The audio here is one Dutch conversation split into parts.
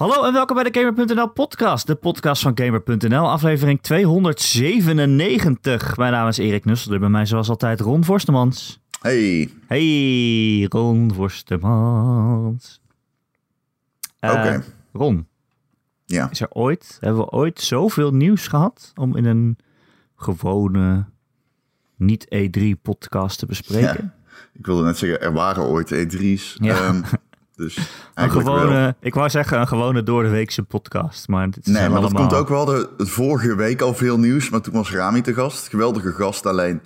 Hallo en welkom bij de Gamer.nl podcast, de podcast van Gamer.nl, aflevering 297. Mijn naam is Erik Nusselder, bij mij zoals altijd Ron Forstemans. Hey. Hey, Ron Forstemans. Uh, Oké. Ron, Ja. is er ooit, hebben we ooit zoveel nieuws gehad om in een gewone, niet E3 podcast te bespreken? Ik wilde net zeggen, er waren ooit E3's. Ja. ehm, dus Een wel. gewone, ik wou zeggen een gewone door de weekse podcast, maar dit Nee, maar dat allemaal... komt ook wel. De, het vorige week al veel nieuws, maar toen was Rami te gast. Geweldige gast, alleen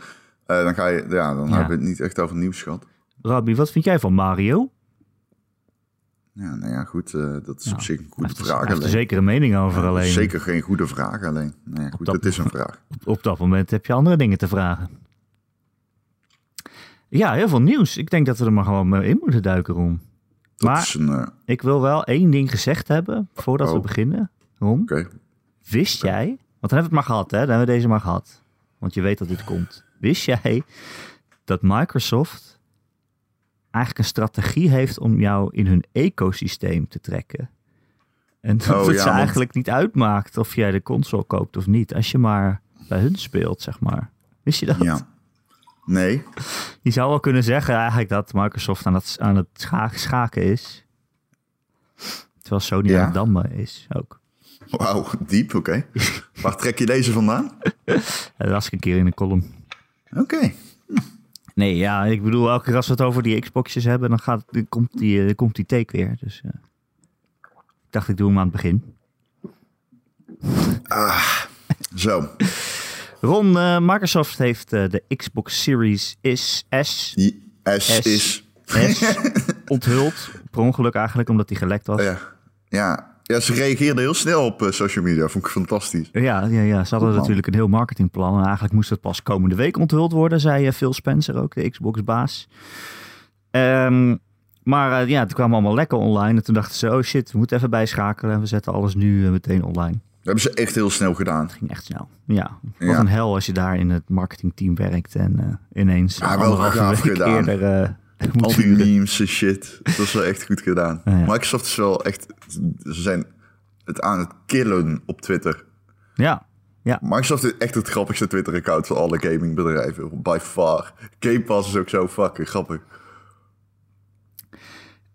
eh, dan, ga je, ja, dan Ja. hebben we het niet echt over nieuws gehad. Rabbi, wat vind jij van Mario? Ja, nou ja, goed, eh, dat is op zich een goede er- vraag. hij heeft er alleen. zeker een mening over Ja, alleen. Zeker geen goede vraag alleen. Nee, goed, dat het is een vraag. Op, op dat moment heb je andere dingen te vragen. Ja, heel veel nieuws. Ik denk dat we er maar gewoon in moeten duiken, Ron. Dat Maar- is een... eh. Ik wil wel één ding gezegd hebben voordat we Oh. beginnen. Ron, wist jij, want dan hebben we het maar gehad, hè? Dan hebben we deze maar gehad. Want je weet dat dit komt. Wist jij dat Microsoft eigenlijk een strategie heeft om jou in hun ecosysteem te trekken? En dat Oh, het ja, ze want- eigenlijk niet uitmaakt of jij de console koopt of niet. Als je maar bij hun speelt, zeg maar. Wist je dat? Ja. Nee. Je zou wel kunnen zeggen eigenlijk dat Microsoft aan het, aan het scha- schaken is. Terwijl Sony Ja. aan het dammen is ook. Wauw, diep, oké. Waar trek je deze vandaan? Dat las ik een keer in een column. Oké. Nee, ja, ik bedoel, elke keer als we het over die Xboxjes hebben, dan, gaat, dan komt, die, komt die take weer. Dus eh, ik dacht, ik doe hem aan het begin. Zo. Ron, eh, Microsoft heeft eh, de Xbox Series is, S, S, S. is... S onthuld. Per ongeluk eigenlijk, omdat die gelekt was. Ja. Ja. ja, ze reageerde heel snel op eh, social media. Vond ik fantastisch. Ja, ja, ja, ze hadden natuurlijk een heel marketingplan. En eigenlijk moest het pas komende week onthuld worden, zei Phil Spencer ook, de Xbox-baas. Ehm, maar ja, het kwam allemaal lekker online. En toen dachten ze, oh shit, we moeten even bijschakelen. En we zetten alles nu meteen online. Dat hebben ze echt heel snel gedaan. ging echt snel. Ja, wat Ja. een hel als je daar in het marketingteam werkt. En eh, ineens Ja, wel gaaf gedaan. eerder eh, Al die memes en shit. Dat is wel echt goed gedaan. Ja, ja. Microsoft is wel echt... Ze zijn het aan het killen op Twitter. Ja, ja. Microsoft is echt het grappigste Twitter-account van alle gamingbedrijven. By far. Game Pass is ook zo fucking grappig.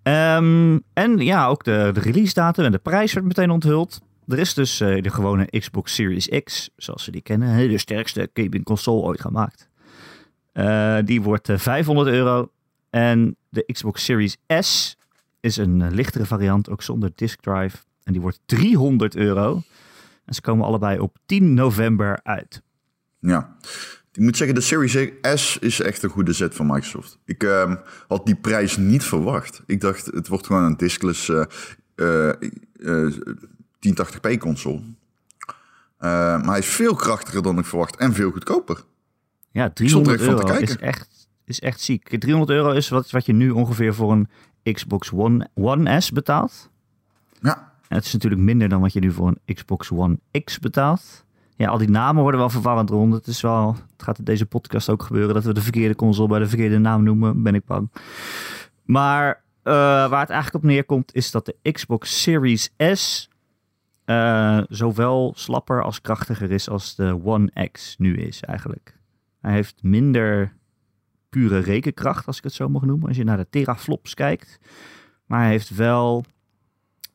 Ehm, en ja, ook de, de release datum en de prijs werd meteen onthuld. Er is dus eh, de gewone Xbox Series X, zoals ze die kennen, de sterkste gaming console ooit gemaakt. Eh, die wordt eh, 500 euro. En de Xbox Series S is een lichtere variant, ook zonder disk drive. En die wordt 300 euro. En ze komen allebei op 10 november uit. Ja, ik moet zeggen, de Series S is echt een goede zet van Microsoft. Ik ehm, had die prijs niet verwacht. Ik dacht, het wordt gewoon een diskless 1080p-console. Eh, maar hij is veel krachtiger dan ik verwacht en veel goedkoper. Ja, 300 euro is echt, is echt ziek. 300 euro is wat, wat je nu ongeveer voor een Xbox One, One S betaalt. Ja. Het is natuurlijk minder dan wat je nu voor een Xbox One X betaalt. Ja, al die namen worden wel verwarrend rond. Het, is wel, het gaat in deze podcast ook gebeuren dat we de verkeerde console bij de verkeerde naam noemen, ben ik bang. Maar eh, waar het eigenlijk op neerkomt is dat de Xbox Series S eh, zowel slapper als krachtiger is als de One X nu is eigenlijk. Hij heeft minder pure rekenkracht, als ik het zo mag noemen, als je naar de teraflops kijkt. Maar hij heeft wel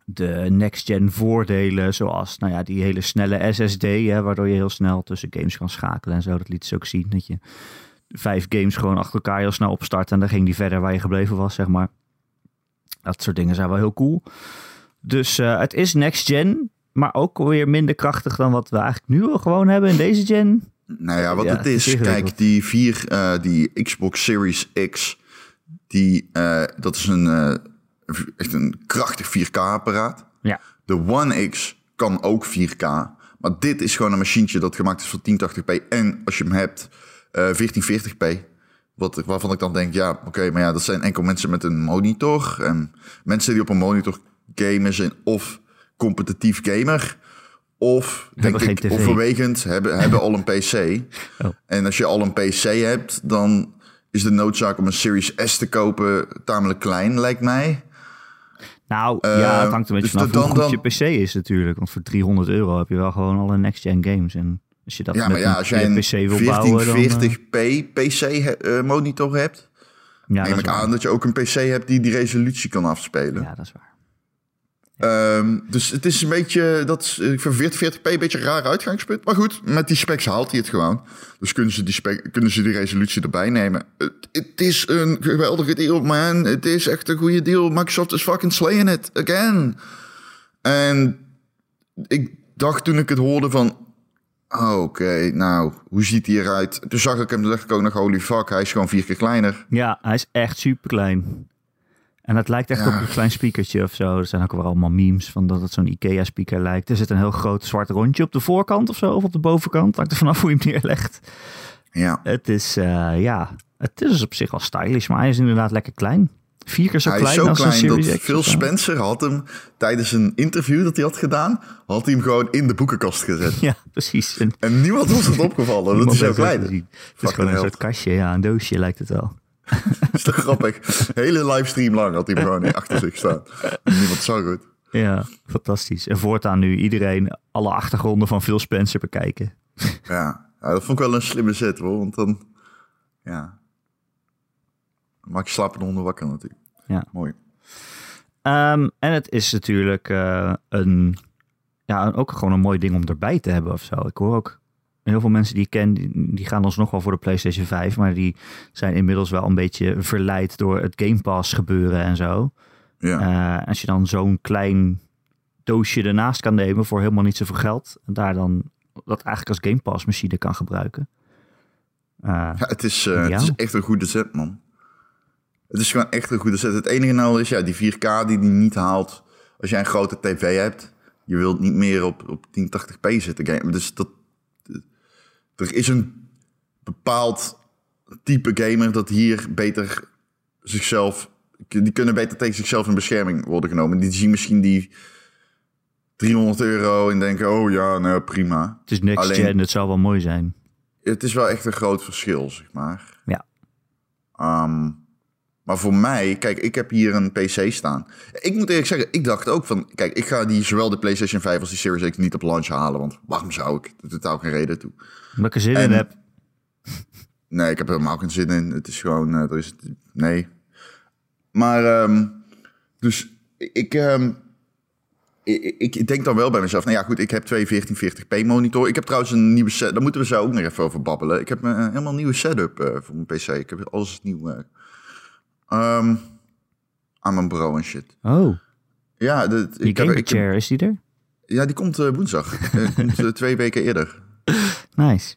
de next-gen voordelen, zoals nou ja, die hele snelle SSD, hè, waardoor je heel snel tussen games kan schakelen en zo. Dat liet ze ook zien, dat je vijf games gewoon achter elkaar heel snel opstart en dan ging die verder waar je gebleven was, zeg maar. Dat soort dingen zijn wel heel cool. Dus eh, het is next-gen, maar ook weer minder krachtig dan wat we eigenlijk nu al gewoon hebben in deze gen. nou ja, wat Ja, het is kijk, die, vier, eh, die Xbox Series X, die, eh, dat is een, eh, echt een krachtig 4K-apparaat. Ja. De One X kan ook 4K. Maar dit is gewoon een machientje dat gemaakt is voor 1080p. En als je hem hebt, eh 1440p. Wat, waarvan ik dan denk, ja, oké, maar ja, dat zijn enkel mensen met een monitor. En mensen die op een monitor gamen zijn of competitief gamer. Of, denk ik, overwegend hebben, hebben al een PC. Oh. En als je al een PC hebt, dan is de noodzaak om een Series S te kopen tamelijk klein, lijkt mij. Nou, Eh, ja, het hangt een beetje dus vanaf hoe goed dan- je PC is natuurlijk. Want voor 300 euro heb je wel gewoon alle next-gen games. En als je dat Ja, met maar ja, als jij een PC wil bouwen, dan... eh, 1440p PC-monitor hebt, ja, neem ik waar. aan dat je ook een PC hebt die die resolutie kan afspelen. Ja, dat is waar. Ehm, dus het is een beetje, dat is, ik vind 1440p een beetje een raar uitgangspunt. Maar goed, met die specs haalt hij het gewoon. Dus kunnen ze die, spec, kunnen ze die resolutie erbij nemen. Het, is een geweldige deal, man. Het is echt een goede deal. Microsoft is fucking slaying it again. En ik dacht toen ik het hoorde van... oh, Oké, nou, hoe ziet hij eruit? Toen zag ik hem, toen dacht ik ook nog, holy fuck, hij is gewoon vier keer kleiner. Ja, hij is echt super klein. En het lijkt echt Ja. op een klein speakertje of zo. Er zijn ook wel allemaal memes van dat het zo'n IKEA-speaker lijkt. Er zit een heel groot zwart rondje op de voorkant of zo, of op de bovenkant. Hangt er vanaf hoe je hem neerlegt. Ja, Het is, eh, ja, het is op zich wel stylish, maar hij is inderdaad lekker klein. Vier keer zo hij klein is zo als een klein dat Series X Phil. Spencer had hem tijdens een interview dat hij had gedaan, had hij hem gewoon in de boekenkast gezet. Ja, precies. En En niemand was het opgevallen dat hij niemand zo klein is. Het is gewoon een soort kastje, ja, een doosje lijkt het wel. is toch grappig? Hele livestream lang had hij hem gewoon achter zich staan. Niemand zag het. Ja, fantastisch. En voortaan nu iedereen alle achtergronden van Phil Spencer bekijken. Ja. ja, dat vond ik wel een slimme zet hoor. Want dan, ja. Dan maak je slapende honden wakker natuurlijk. Ja. Mooi. Ehm, en het is natuurlijk eh, een, ja, ook gewoon een mooi ding om erbij te hebben of zo. Ik hoor ook heel veel mensen die ik ken, die, gaan alsnog wel voor de PlayStation 5, maar die zijn inmiddels wel een beetje verleid door het Game Pass gebeuren en zo. Ja. Eh, als je dan zo'n klein doosje ernaast kan nemen voor helemaal niet zoveel geld, en daar dan dat eigenlijk als Game Pass machine kan gebruiken. Eh, Ja, het is, eh, het is echt een goede set, man. Het is gewoon echt een goede set. Het enige nou is, ja, die 4K die die niet haalt als jij een grote tv hebt. Je wilt niet meer op, op 1080p zitten gamen. Dus dat, er is een bepaald type gamer dat hier beter zichzelf... Die kunnen beter tegen zichzelf in bescherming worden genomen. Die zien misschien die 300 euro en denken, oh ja, nou prima. het is alleen- gen, het zou wel mooi zijn. Het is wel echt een groot verschil, zeg maar. Ja. Ehm, maar voor mij, kijk, ik heb hier een PC staan. Ik moet eerlijk zeggen, ik dacht ook van... Kijk, ik ga die, zowel de PlayStation 5 als die Series X niet op launch halen. Want waarom zou ik? Dat doet ook geen reden toe. Omdat ik er zin En- in heb. Nee, ik heb er helemaal geen zin in. Het is gewoon... eh, er is, nee. Maar, ehm, dus ik... ehm, ik, ik- denk dan wel bij mezelf, nou ja goed, ik heb twee 1440p monitor. Ik heb trouwens een nieuwe set, daar moeten we zo ook nog even over babbelen. Ik heb een helemaal nieuwe setup eh, voor mijn PC. Ik heb alles nieuw ehm, aan mijn bureau en shit. Oh, Ja, de, die ik heb, ik chair, is die er? ja, die komt woensdag. Komt eh, twee weken eerder. Nice.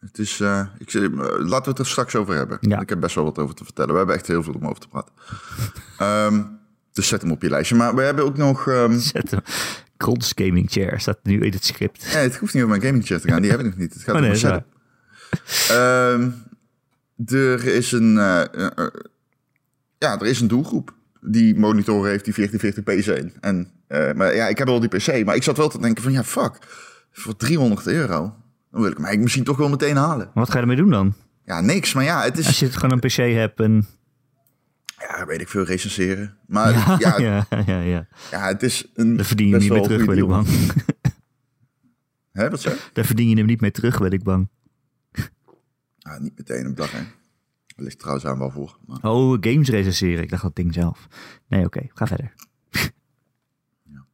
Het is, eh, ik, zeg, eh, laten we het er straks over hebben. Ja. Ik heb best wel wat over te vertellen. We hebben echt heel veel om over te praten. Ehm, dus zet hem op je lijstje. Maar we hebben ook nog... ehm, Zet hem. Grons gaming chair staat nu in het script. Nee, het hoeft niet over mijn gaming chair te gaan. Die heb ik nog niet. Het gaat Oh, om nee, setup. Ehm, er is een... eh, ja, er is een doelgroep die monitoren heeft die 1440p zijn. En, maar ja, ik heb al die PC. Maar ik zat wel te denken van, ja, fuck. Voor 300 euro, dan wil ik hem eigenlijk misschien toch wel meteen halen. Wat ga je ermee doen dan? Ja, niks. Maar ja, het is... Als je het gewoon een PC hebt en... Ja, weet ik veel, recenseren. Maar ja, ja, ja, ja, ja. het is een Daar verdien je niet meer terug, ben ik bang. Hè, wat zeg? Daar verdien je hem niet mee terug, ben ik bang. Ja, niet meteen op dag, hè. Dat ligt trouwens aan wel voor. Maar... Oh, games recenseren. Ik dacht dat ding zelf. Nee, oké. ga verder. ja.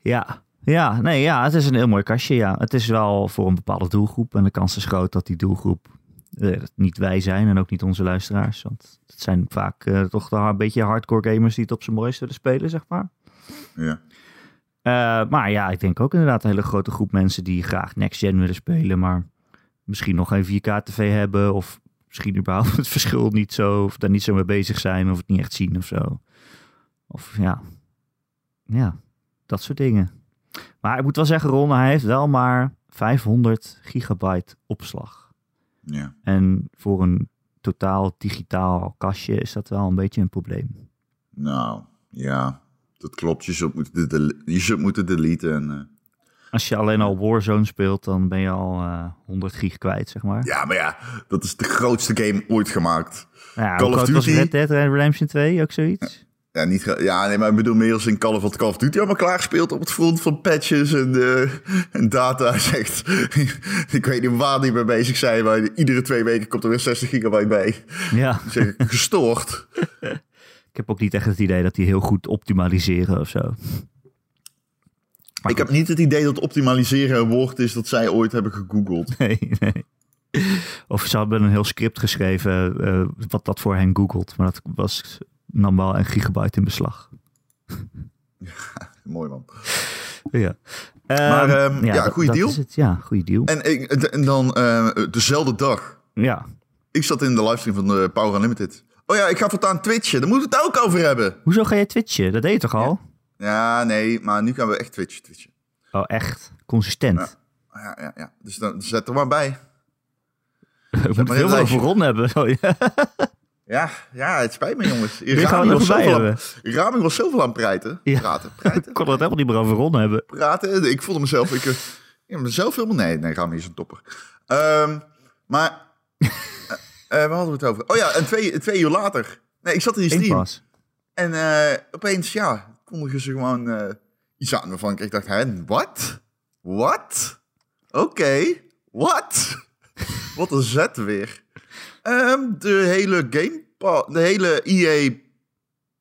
Ja, nee, ja, het is een heel mooi kastje, ja. Het is wel voor een bepaalde doelgroep. En de kans is groot dat die doelgroep eh, niet wij zijn en ook niet onze luisteraars. Want het zijn vaak eh, toch een beetje hardcore gamers die het op zijn mooiste willen spelen, zeg maar. Ja. Eh, maar ja, ik denk ook inderdaad een hele grote groep mensen die graag next gen willen spelen, maar misschien nog geen 4K tv hebben of misschien überhaupt het verschil niet zo of daar niet zo mee bezig zijn of het niet echt zien of zo. Of ja, ja, dat soort dingen. Maar ik moet wel zeggen, Ron, hij heeft wel maar 500 gigabyte opslag. ja. En voor een totaal digitaal kastje is dat wel een beetje een probleem. Nou, ja, dat klopt. Je zult moeten, del- je zult moeten deleten. En, eh, Als je alleen al Warzone speelt, dan ben je al eh 100 gig kwijt, zeg maar. Ja, maar ja, dat is de grootste game ooit gemaakt. Ja, Call of was Duty. Red Dead Redemption 2 ook zoiets? Ja, niet ja, nee, maar ik bedoel meer als in Call of, Call of Duty allemaal klaargespeeld op het front van patches en, eh, en data. Zegt, ik weet niet waar die mee bezig zijn, maar iedere twee weken komt er weer 60 gigabyte bij. Ja, Zeg ik, gestoord. ik heb ook niet echt het idee dat die heel goed optimaliseren of zo. Maar Ik heb niet het idee dat optimaliseren een woord is dat zij ooit hebben gegoogeld. Nee, nee. Of ze hadden een heel script geschreven eh, wat dat voor hen googelt. Maar dat was, nam wel een gigabyte in beslag. Mooi man. Ja. Maar, Ehm, ehm, ja, goede deal. is het. Ja, goede deal. En, en dan eh, dezelfde dag. Ja. Ik zat in de livestream van de Power Unlimited. Oh ja, ik ga voortaan twitchen. Daar moeten we het ook over hebben. Hoezo ga jij twitchen? Dat deed je toch al? Ja, nee, maar nu gaan we echt twitchen. twitchen. Oh, echt? Consistent. Ja, ja, ja. Dus dan zet er maar bij. We moeten heel veel lijstje. over Ron hebben. Oh, ja. Ja, ja, het spijt me jongens. Rami was, zoveel? Rami was zoveel aan praten. Ja. Praten, Ik praten, kon het helemaal niet meer over Ron hebben. praten. Ik voelde mezelf... Ik, eh, ja, mezelf helemaal... Nee, nee, Rami is een topper. Ehm, maar... eh, waar hadden we het over? Oh ja, en twee, twee uur later... Nee, ik zat in die stream. En opeens, ja, kondigen ze gewoon eh, iets aan waarvan ik dacht, hè, wat? Wat? Oké, wat? Wat een zet weer. Ehm, de hele Game de hele EA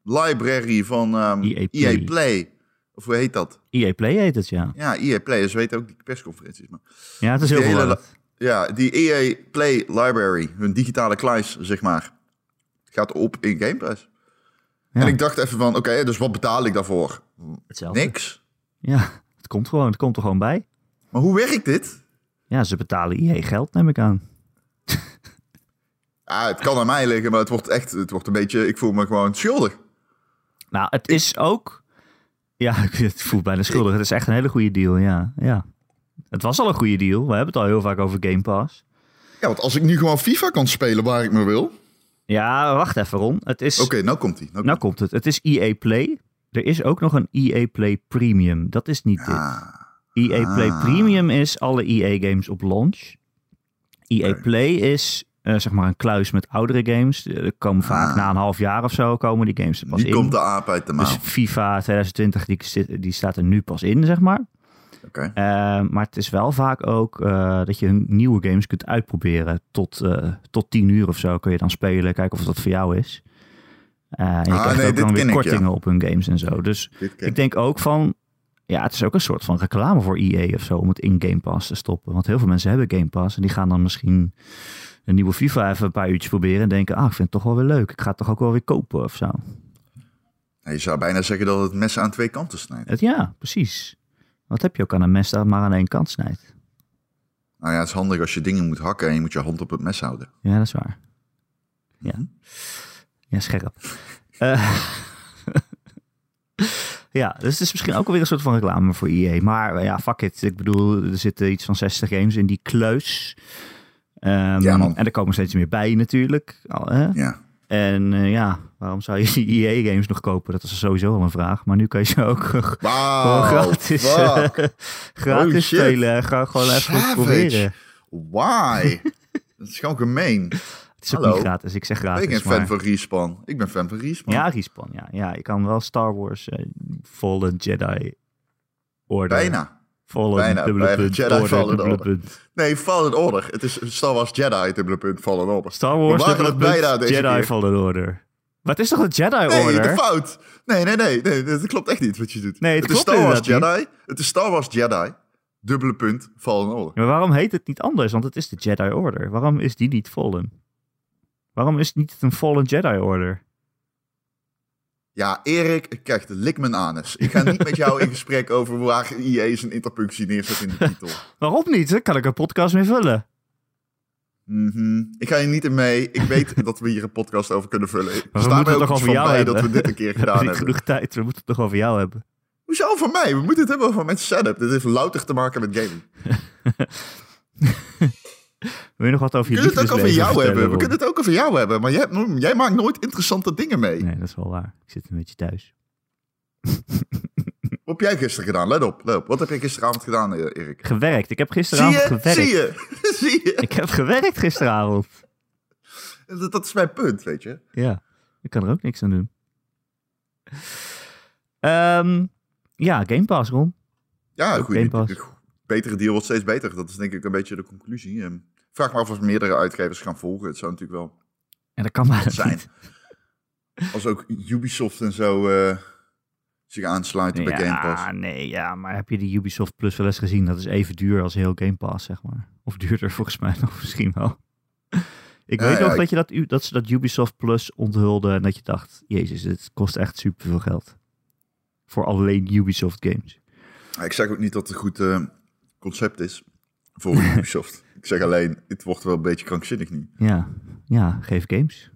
library van ehm, EA EA, Play. Play. Of hoe heet dat? EA Play heet het, ja. Ja, EA Play. Dus weten ook die persconferenties. Maar Ja, het is heel verwarrend. ja, die EA Play library, hun digitale kluis, zeg maar, gaat op in Game Pass. Ja. En ik dacht even van, oké, dus wat betaal ik daarvoor? Hetzelfde. Niks. Ja, het komt gewoon. Het komt er gewoon bij. Maar hoe werkt dit? Ja, ze betalen EA geld, neem ik aan. Ja, het kan aan mij liggen, maar het wordt echt, het wordt een beetje, ik voel me gewoon schuldig. Nou, het is ook... Ja, ik het voelt bijna schuldig. Het is echt een hele goede deal, ja. ja. Het was al een goede deal. We hebben het al heel vaak over Game Pass. Ja, want als ik nu gewoon FIFA kan spelen waar ik me wil. Oké, Ja, wacht even, Ron. Het is... nou komt hij. Nou Nou komt het. Het is EA Play. Er is ook nog een EA Play Premium. Dat is niet dit. Ah, EA Play Ah. Premium is alle EA-games op launch. EA Oké. Play is eh, zeg maar een kluis met oudere games. Er komen vaak Ah. na een half jaar of zo komen die games er pas in. komt de aap uit de dus FIFA 2020 die, die staat er nu pas in, zeg maar. Oké. Eh, maar het is wel vaak ook eh, dat je hun nieuwe games kunt uitproberen. Tot, eh, tot 10 uur of zo kun je dan spelen. Kijken of dat voor jou is. Eh, en je Ah, krijgt nee, ook dan weer ken ik, ja. kortingen op hun games en zo. Dus ik denk ook van... Ja, het is ook een soort van reclame voor EA of zo om het in Game Pass te stoppen. Want heel veel mensen hebben Game Pass en die gaan dan misschien een nieuwe FIFA even een paar uurtjes proberen en denken, ah, ik vind het toch wel weer leuk. Ik ga het toch ook wel weer kopen of zo. Je zou bijna zeggen dat het mes aan twee kanten snijdt. Het, ja, precies. Wat heb je ook aan een mes dat maar aan één kant snijdt? Nou ja, het is handig als je dingen moet hakken en je moet je hand op het mes houden. Ja, dat is waar. Ja, ja scherp. Eh, ja, dus het is misschien ook alweer een soort van reclame voor EA. Maar eh, ja, fuck it. Ik bedoel, er zitten iets van 60 games in die kluis. Ehm, Ja, man. en er komen steeds meer bij natuurlijk. Al, hè? Ja. En eh, ja, waarom zou je die EA-games nog kopen? Dat is sowieso al een vraag. Maar nu kan je ze ook gewoon Wauw. gratis, eh, gratis spelen. Ga gewoon even Savage. proberen. Why? dat is gewoon gemeen. Het is ook Hallo. niet gratis. Ik zeg gratis. ik ben maar... fan van Respawn. Ik ben fan van Respawn. Ja, Respawn, ja. Ja, je kan wel Star Wars eh, Fallen Jedi Order. Bijna. Fallen, Bijna, dubbele bijna. punt, Jedi order, Fallen dubbele Order. punt. Nee, Fallen Order. Het is Star Wars Jedi, dubbele punt, Fallen Order. Star Wars, We waren dubbele het bijna punt, deze Jedi keer. Fallen Order. Maar het is toch een Jedi Nee, Order? de fout. Nee, nee, nee, nee. Dat klopt echt niet wat je doet. Nee, het is Star Wars Jedi. Het is Star Wars Jedi, dubbele punt, Fallen Order. Maar waarom heet het niet anders? Want het is de Jedi Order. Waarom is die niet Fallen? Waarom is het niet een Fallen Jedi Order? Ja, Erik, kijk, lik mijn anus. Ik ga niet met jou in gesprek over waar EA zijn interpunctie neerzet in de titel. Waarom niet? Kan ik een podcast mee vullen. Mhm. Ik ga hier niet in mee. Ik weet dat we hier een podcast over kunnen vullen. Er we moeten mij het ook toch over jou bij hebben? dat we dit een keer gedaan hebben. genoeg tijd. We moeten het toch over jou hebben. Hoezo van mij? We moeten het hebben over mijn setup. Dit heeft louter te maken met gaming. Wil je nog wat over We je kunnen het ook over jou hebben. We kunnen het ook over jou hebben. Maar jij, jij maakt nooit interessante dingen mee. Nee, dat is wel waar. Ik zit een beetje thuis. Wat heb jij gisteren gedaan? Let op, let op. Wat heb jij gisteravond gedaan, eh, Erik? Gewerkt. Ik heb Zie gisteravond je? gewerkt. Zie je? Zie je? Ik heb gewerkt gisteravond. Dat, dat is mijn punt, weet je. Ja, ik kan er ook niks aan doen. Ehm, ja, Game Pass, Ron. Ja, goed. Game Pass. Betere deal wordt steeds beter. Dat is denk ik een beetje de conclusie. Vraag me af of meerdere uitgevers gaan volgen. Het zou natuurlijk wel En dat kan maar zijn. Als ook Ubisoft en zo eh, zich aansluiten bij Game Pass. Ja, nee, ja, maar heb je die Ubisoft Plus wel eens gezien? Dat is even duur als heel Game Pass, zeg maar. Of duurder volgens mij nog misschien wel. Ik Ja, weet ja, ik- dat, je dat, dat ze dat Ubisoft Plus onthulden en dat je dacht, jezus, dit kost echt superveel geld. Voor alleen Ubisoft games. Ik zeg ook niet dat het een goed eh, concept is voor Ubisoft. ik zeg alleen, het wordt wel een beetje krankzinnig nu. Ja, ja, geef games.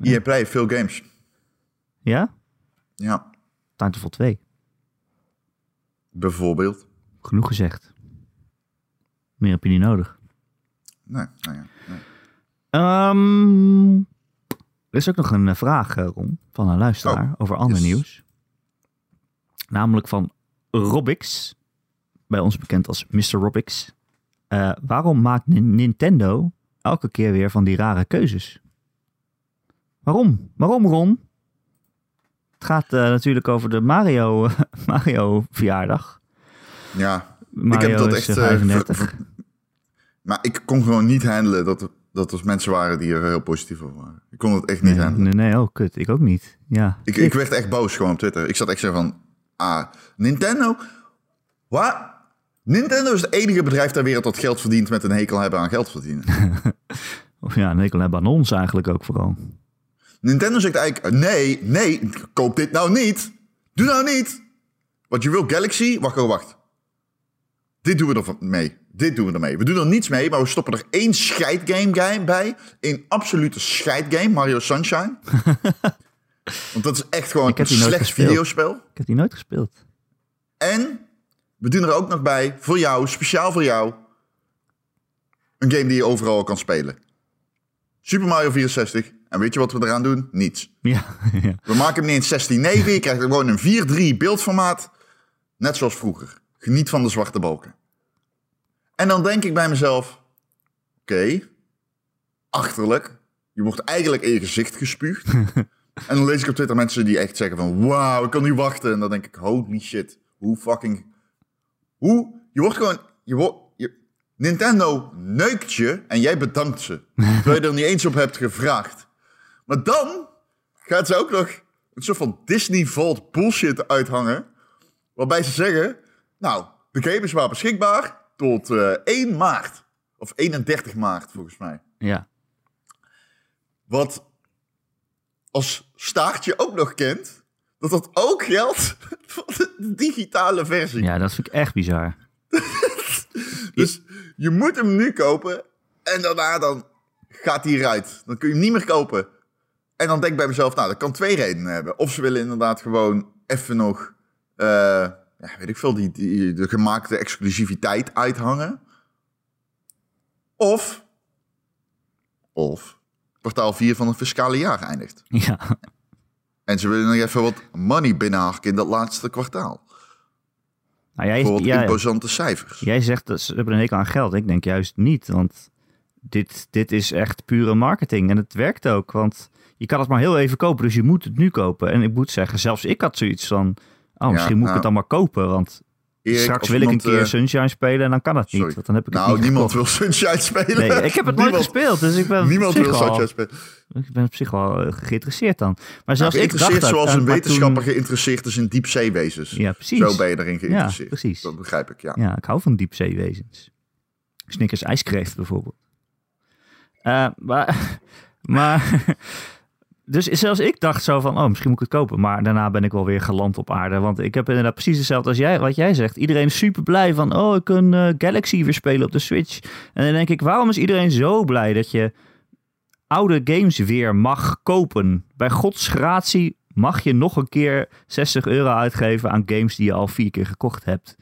EA Play heeft veel games. Ja? Ja, Titanfall 2. bijvoorbeeld. Genoeg gezegd. Meer heb je niet nodig. Nee, nou ja. nee. Ehm, er is ook nog een eh, vraag, eh, Ron, van een luisteraar Oh, over ander yes. nieuws. Namelijk van Robix, bij ons bekend als Mr. Robix. Eh, waarom maakt Ni- Nintendo elke keer weer van die rare keuzes? Waarom? Waarom, Ron? Het gaat eh, natuurlijk over de Mario, Mario verjaardag. Ja, Mario ik heb dat is, echt... eh, eh, 35. ver- ver- maar ik kon gewoon niet handelen dat er, dat er mensen waren die er heel positief over waren. Ik kon het echt niet nee, handelen. nee, nee, oh kut. Ik ook niet. Ja. Ik, ik werd echt boos gewoon op Twitter. Ik zat echt zo van... Ah, Nintendo? Wat? Nintendo is het enige bedrijf ter wereld dat geld verdient met een hekel hebben aan geld verdienen. Of ja, een hekel hebben aan ons eigenlijk ook vooral. Nintendo zegt eigenlijk... Nee, nee, koop dit nou niet. Doe nou niet. Want je wil Galaxy... Wacht, oh, wacht. Dit doen we er mee. Dit doen we ermee. We doen er niets mee, maar we stoppen er één scheidgame game bij. Een absolute scheidgame, Mario Sunshine. Want dat is echt gewoon een slecht videospel. Ik heb die nooit gespeeld. En we doen er ook nog bij, voor jou, speciaal voor jou, een game die je overal kan spelen. Super Mario 64. En weet je wat we eraan doen? Niets. Ja, ja. We maken hem niet in 16.9. Je krijgt er gewoon een 4.3 beeldformaat. Net zoals vroeger. Geniet van de zwarte balken. En dan denk ik bij mezelf... Oké, achterlijk. Je wordt eigenlijk in je gezicht gespuugd. en dan lees ik op Twitter mensen die echt zeggen van... Wauw, ik kan niet wachten. En dan denk ik, holy shit. Hoe fucking... Hoe? Je wordt gewoon... Je wordt, je, Nintendo neukt je en jij bedankt ze. Terwijl je er niet eens op hebt gevraagd. Maar dan gaat ze ook nog een soort van Disney Vault bullshit uithangen. Waarbij ze zeggen, nou, de game is maar beschikbaar tot eh 1 maart. Of 31 maart, volgens mij. ja. Wat als staartje ook nog kent, dat dat ook geldt voor de digitale versie. Ja, dat vind ik echt bizar. Dus je moet hem nu kopen en daarna dan gaat hij eruit. Dan kun je hem niet meer kopen. En dan denk ik bij mezelf, nou, dat kan twee redenen hebben. Of ze willen inderdaad gewoon even nog, eh, ja, weet ik veel, die, die, de gemaakte exclusiviteit uithangen. Of, of kwartaal 4 van het fiscale jaar eindigt. Ja, En ze willen nog even wat money binnenharken in dat laatste kwartaal. nou, jij, Voor wat imposante cijfers. jij zegt dat ze hebben een hekel aan geld. Ik denk juist niet, want dit, dit is echt pure marketing. En het werkt ook, want je kan het maar heel even kopen, dus je moet het nu kopen. En ik moet zeggen, zelfs ik had zoiets van, oh, misschien moet ik nou, het dan maar kopen, want Erik, straks wil ik een keer eh, Sunshine spelen en dan kan het niet, sorry. want dan heb ik het Nou, niet niemand gekocht. wil Sunshine spelen. Nee, ik heb het nooit gespeeld, dus ik ben Niemand op wil zich wel, Sunshine spelen. ik ben op zich wel eh, geïnteresseerd dan. Maar Nou, zelfs ik dacht dat, zoals en- een wetenschapper toen- geïnteresseerd is in diepzeewezens. Ja, precies. Zo ben je erin geïnteresseerd. Ja, precies. Dat begrijp ik, ja. Ja, ik hou van diepzeewezens. Snickers ijskreeft bijvoorbeeld. Eh, maar, maar dus zelfs ik dacht zo van, oh, misschien moet ik het kopen. Maar daarna ben ik wel weer geland op aarde. Want ik heb inderdaad precies hetzelfde als jij, wat jij zegt. Iedereen is super blij van, oh, ik kan eh, Galaxy weer spelen op de Switch. En dan denk ik, waarom is iedereen zo blij dat je oude games weer mag kopen? Bij gods gratie mag je nog een keer 60 euro uitgeven aan games die je al vier keer gekocht hebt.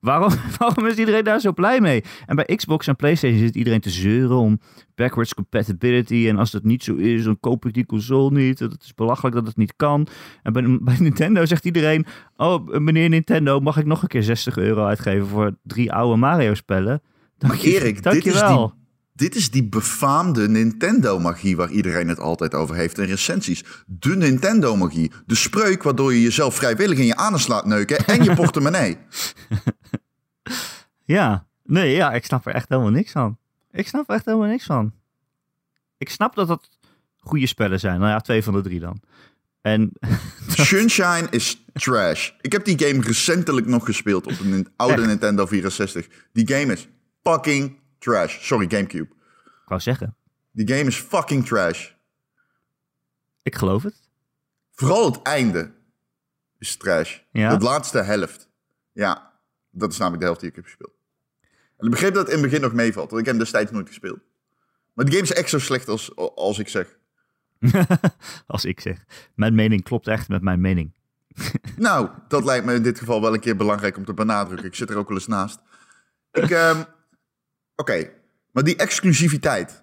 Waarom, waarom is iedereen daar zo blij mee? En bij Xbox en PlayStation zit iedereen te zeuren om backwards compatibility. En als dat niet zo is, dan koop ik die console niet. Het is belachelijk dat het niet kan. En bij, bij Nintendo zegt iedereen: Oh, meneer Nintendo, mag ik nog een keer 60 euro uitgeven voor drie oude Mario-spellen? Dank je, Erik, dank dit je is wel. Dit is die befaamde Nintendo-magie waar iedereen het altijd over heeft in recensies. De Nintendo-magie. De spreuk waardoor je jezelf vrijwillig in je anus laat neuken en je portemonnee. Ja, nee, ja, ik snap er echt helemaal niks van. Ik snap er echt helemaal niks van. Ik snap dat dat goede spellen zijn. Nou ja, twee van de drie dan. En Sunshine is trash. Ik heb die game recentelijk nog gespeeld op een oude Echt? Nintendo 64. Die game is fucking trash. Sorry, Gamecube. ik wou zeggen, Die game is fucking trash. ik geloof het. Vooral het einde is trash. Ja? De laatste helft. Ja, dat is namelijk de helft die ik heb gespeeld. En ik begreep dat het in het begin nog meevalt, want ik heb hem destijds nooit gespeeld. Maar die game is echt zo slecht als, als ik zeg. Als ik zeg. Mijn mening klopt echt met mijn mening. Nou, dat lijkt me in dit geval wel een keer belangrijk om te benadrukken. Ik zit er ook wel eens naast. Ik, ehm, Oké, maar die exclusiviteit.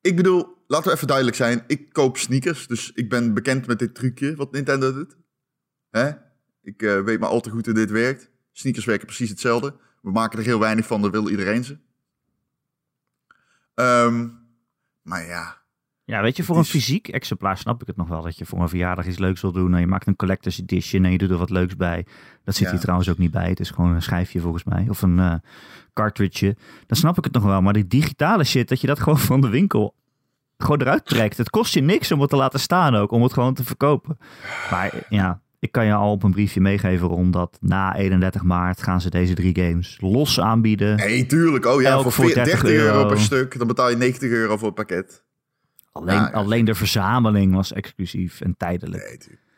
Ik bedoel, laten we even duidelijk zijn. Ik koop sneakers, dus ik ben bekend met dit trucje wat Nintendo doet. Hè? Ik eh, weet maar al te goed hoe dit werkt. Sneakers werken precies hetzelfde. We maken er heel weinig van, dat wil iedereen ze. Ehm, maar ja, Ja, weet je, voor een fysiek exemplaar snap ik het nog wel. Dat je voor een verjaardag iets leuks wil doen. En je maakt een collector's edition en je doet er wat leuks bij. Dat zit Ja. hier trouwens ook niet bij. Het is gewoon een schijfje volgens mij. Of een eh cartridge. Dan snap ik het nog wel. Maar die digitale shit, dat je dat gewoon van de winkel gewoon eruit trekt. Het kost je niks om het te laten staan ook. Om het gewoon te verkopen. Maar ja, ik kan je al op een briefje meegeven rond dat na 31 maart gaan ze deze drie games los aanbieden. nee, tuurlijk. Oh ja, voor, voor 40 30 30 euro. euro per stuk. Dan betaal je 90 euro voor het pakket. Alleen, Ja, alleen de verzameling was exclusief en tijdelijk. Nee, tuurlijk.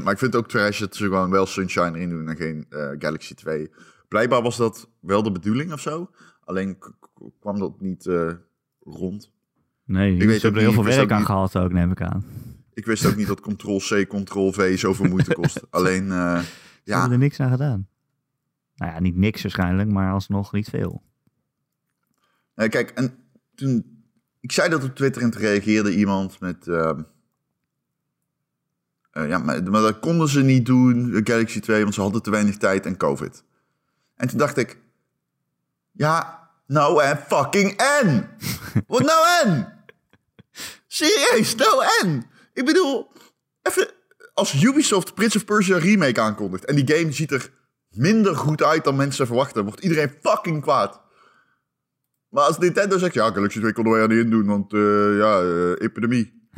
100%. Maar ik vind het ook trash dat ze gewoon wel Sunshine erin doen en geen eh, Galaxy 2. Blijkbaar was dat wel de bedoeling of zo. Alleen kwam dat niet eh, rond. Nee, weet ze hebben er heel ik veel werk aan niet- gehad ook, neem ik aan. Ik wist ook niet dat Ctrl-C, Ctrl-V zoveel moeite kost. Alleen, eh, Ze ja, hebben er niks aan gedaan. Nou ja, niet niks waarschijnlijk, maar alsnog niet veel. Eh, kijk, en toen... Ik zei dat op Twitter en toen reageerde iemand met... ehm, eh, ja, maar, maar dat konden ze niet doen, de Galaxy 2, want ze hadden te weinig tijd en COVID. En toen dacht ik... Ja, nou en fucking en! Wat nou en? Serieus, nou en? Ik bedoel, even... Als Ubisoft Prince of Persia remake aankondigt... en die game ziet er minder goed uit dan mensen verwachten... wordt iedereen fucking kwaad. Maar als Nintendo zegt, ja, Galaxy 2 konden wij er niet in doen, want eh, ja, eh, epidemie.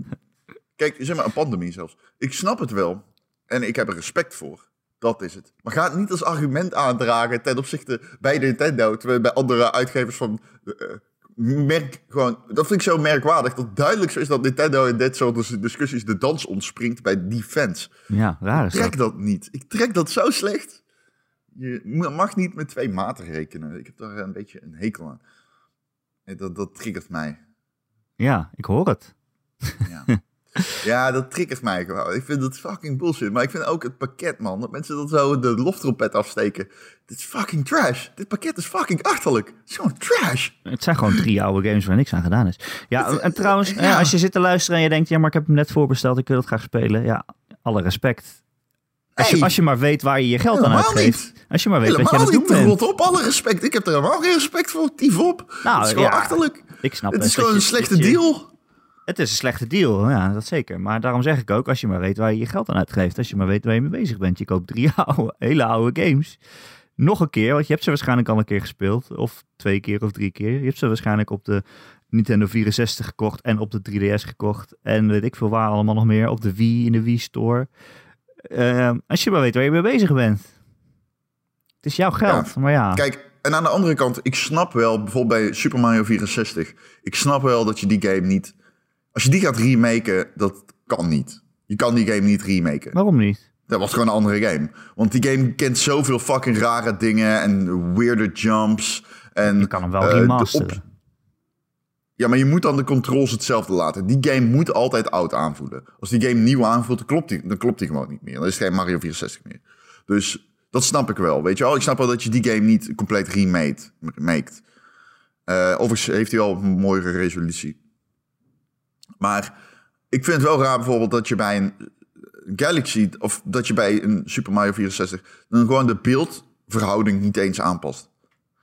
Kijk, zeg maar een pandemie zelfs. Ik snap het wel en ik heb er respect voor. Dat is het. Maar ga het niet als argument aandragen ten opzichte bij Nintendo, terwijl bij andere uitgevers van eh, merk gewoon. Dat vind ik zo merkwaardig. Dat duidelijk zo is dat Nintendo in dit soort dis- discussies de dans ontspringt bij die fans. Ja, raar is Ik trek dat. dat niet. Ik trek dat zo slecht. Je mag niet met twee maten rekenen. Ik heb daar een beetje een hekel aan. Dat, dat triggert mij. Ja, ik hoor het. Ja. ja, dat triggert mij gewoon. Ik vind dat fucking bullshit. Maar ik vind ook het pakket, man. Dat mensen dat zo de loftrompet afsteken. Dit is fucking trash. Dit pakket is fucking achterlijk. Het is gewoon trash. Het zijn gewoon drie oude games waar niks aan gedaan is. Ja, en trouwens, Ja. ja, als je zit te luisteren en je denkt, ja, maar ik heb hem net voorbesteld, ik wil het graag spelen. Ja, alle respect. Als, je, als je maar weet waar je je geld aan Helemaal uitgeeft. niet. Als je maar weet wat je aan Helemaal het doen niet. bent. Op, alle respect. Ik heb er helemaal geen respect voor. Tief op. Nou, het is gewoon ja. achterlijk. Ik snap Het best is gewoon dat een slechte dat je- deal. Het is een slechte deal, ja, dat zeker. Maar daarom zeg ik ook, als je maar weet waar je je geld aan uitgeeft. Als je maar weet waar je mee bezig bent. Je koopt drie oude, hele oude games. Nog een keer, want je hebt ze waarschijnlijk al een keer gespeeld. Of twee keer of drie keer. Je hebt ze waarschijnlijk op de Nintendo 64 gekocht en op de 3DS gekocht. En weet ik veel waar allemaal nog meer. Op de Wii, in de Wii Store. Ehm, als je maar weet waar je mee bezig bent. Het is jouw geld, maar ja. Kijk, en aan de andere kant, ik snap wel, bijvoorbeeld bij Super Mario 64, ik snap wel dat je die game niet... Als je die gaat remaken, dat kan niet. Je kan die game niet remaken. Waarom niet? Dat was gewoon een andere game. Want die game kent zoveel fucking rare dingen en weirder jumps. En, Je kan hem wel de remasteren. Ja, maar je moet dan de controls hetzelfde laten. Die game moet altijd oud aanvoelen. Als die game nieuw aanvoelt, dan klopt die, dan klopt die gewoon niet meer. Dan is het geen Mario 64 meer. Dus dat snap ik wel. Weet je wel, ik snap wel dat je die game niet compleet remade, maakt. Eh overigens heeft hij al een mooiere resolutie. Maar ik vind het wel raar bijvoorbeeld dat je bij een Galaxy... of dat je bij een Super Mario 64... dan gewoon de beeldverhouding niet eens aanpast.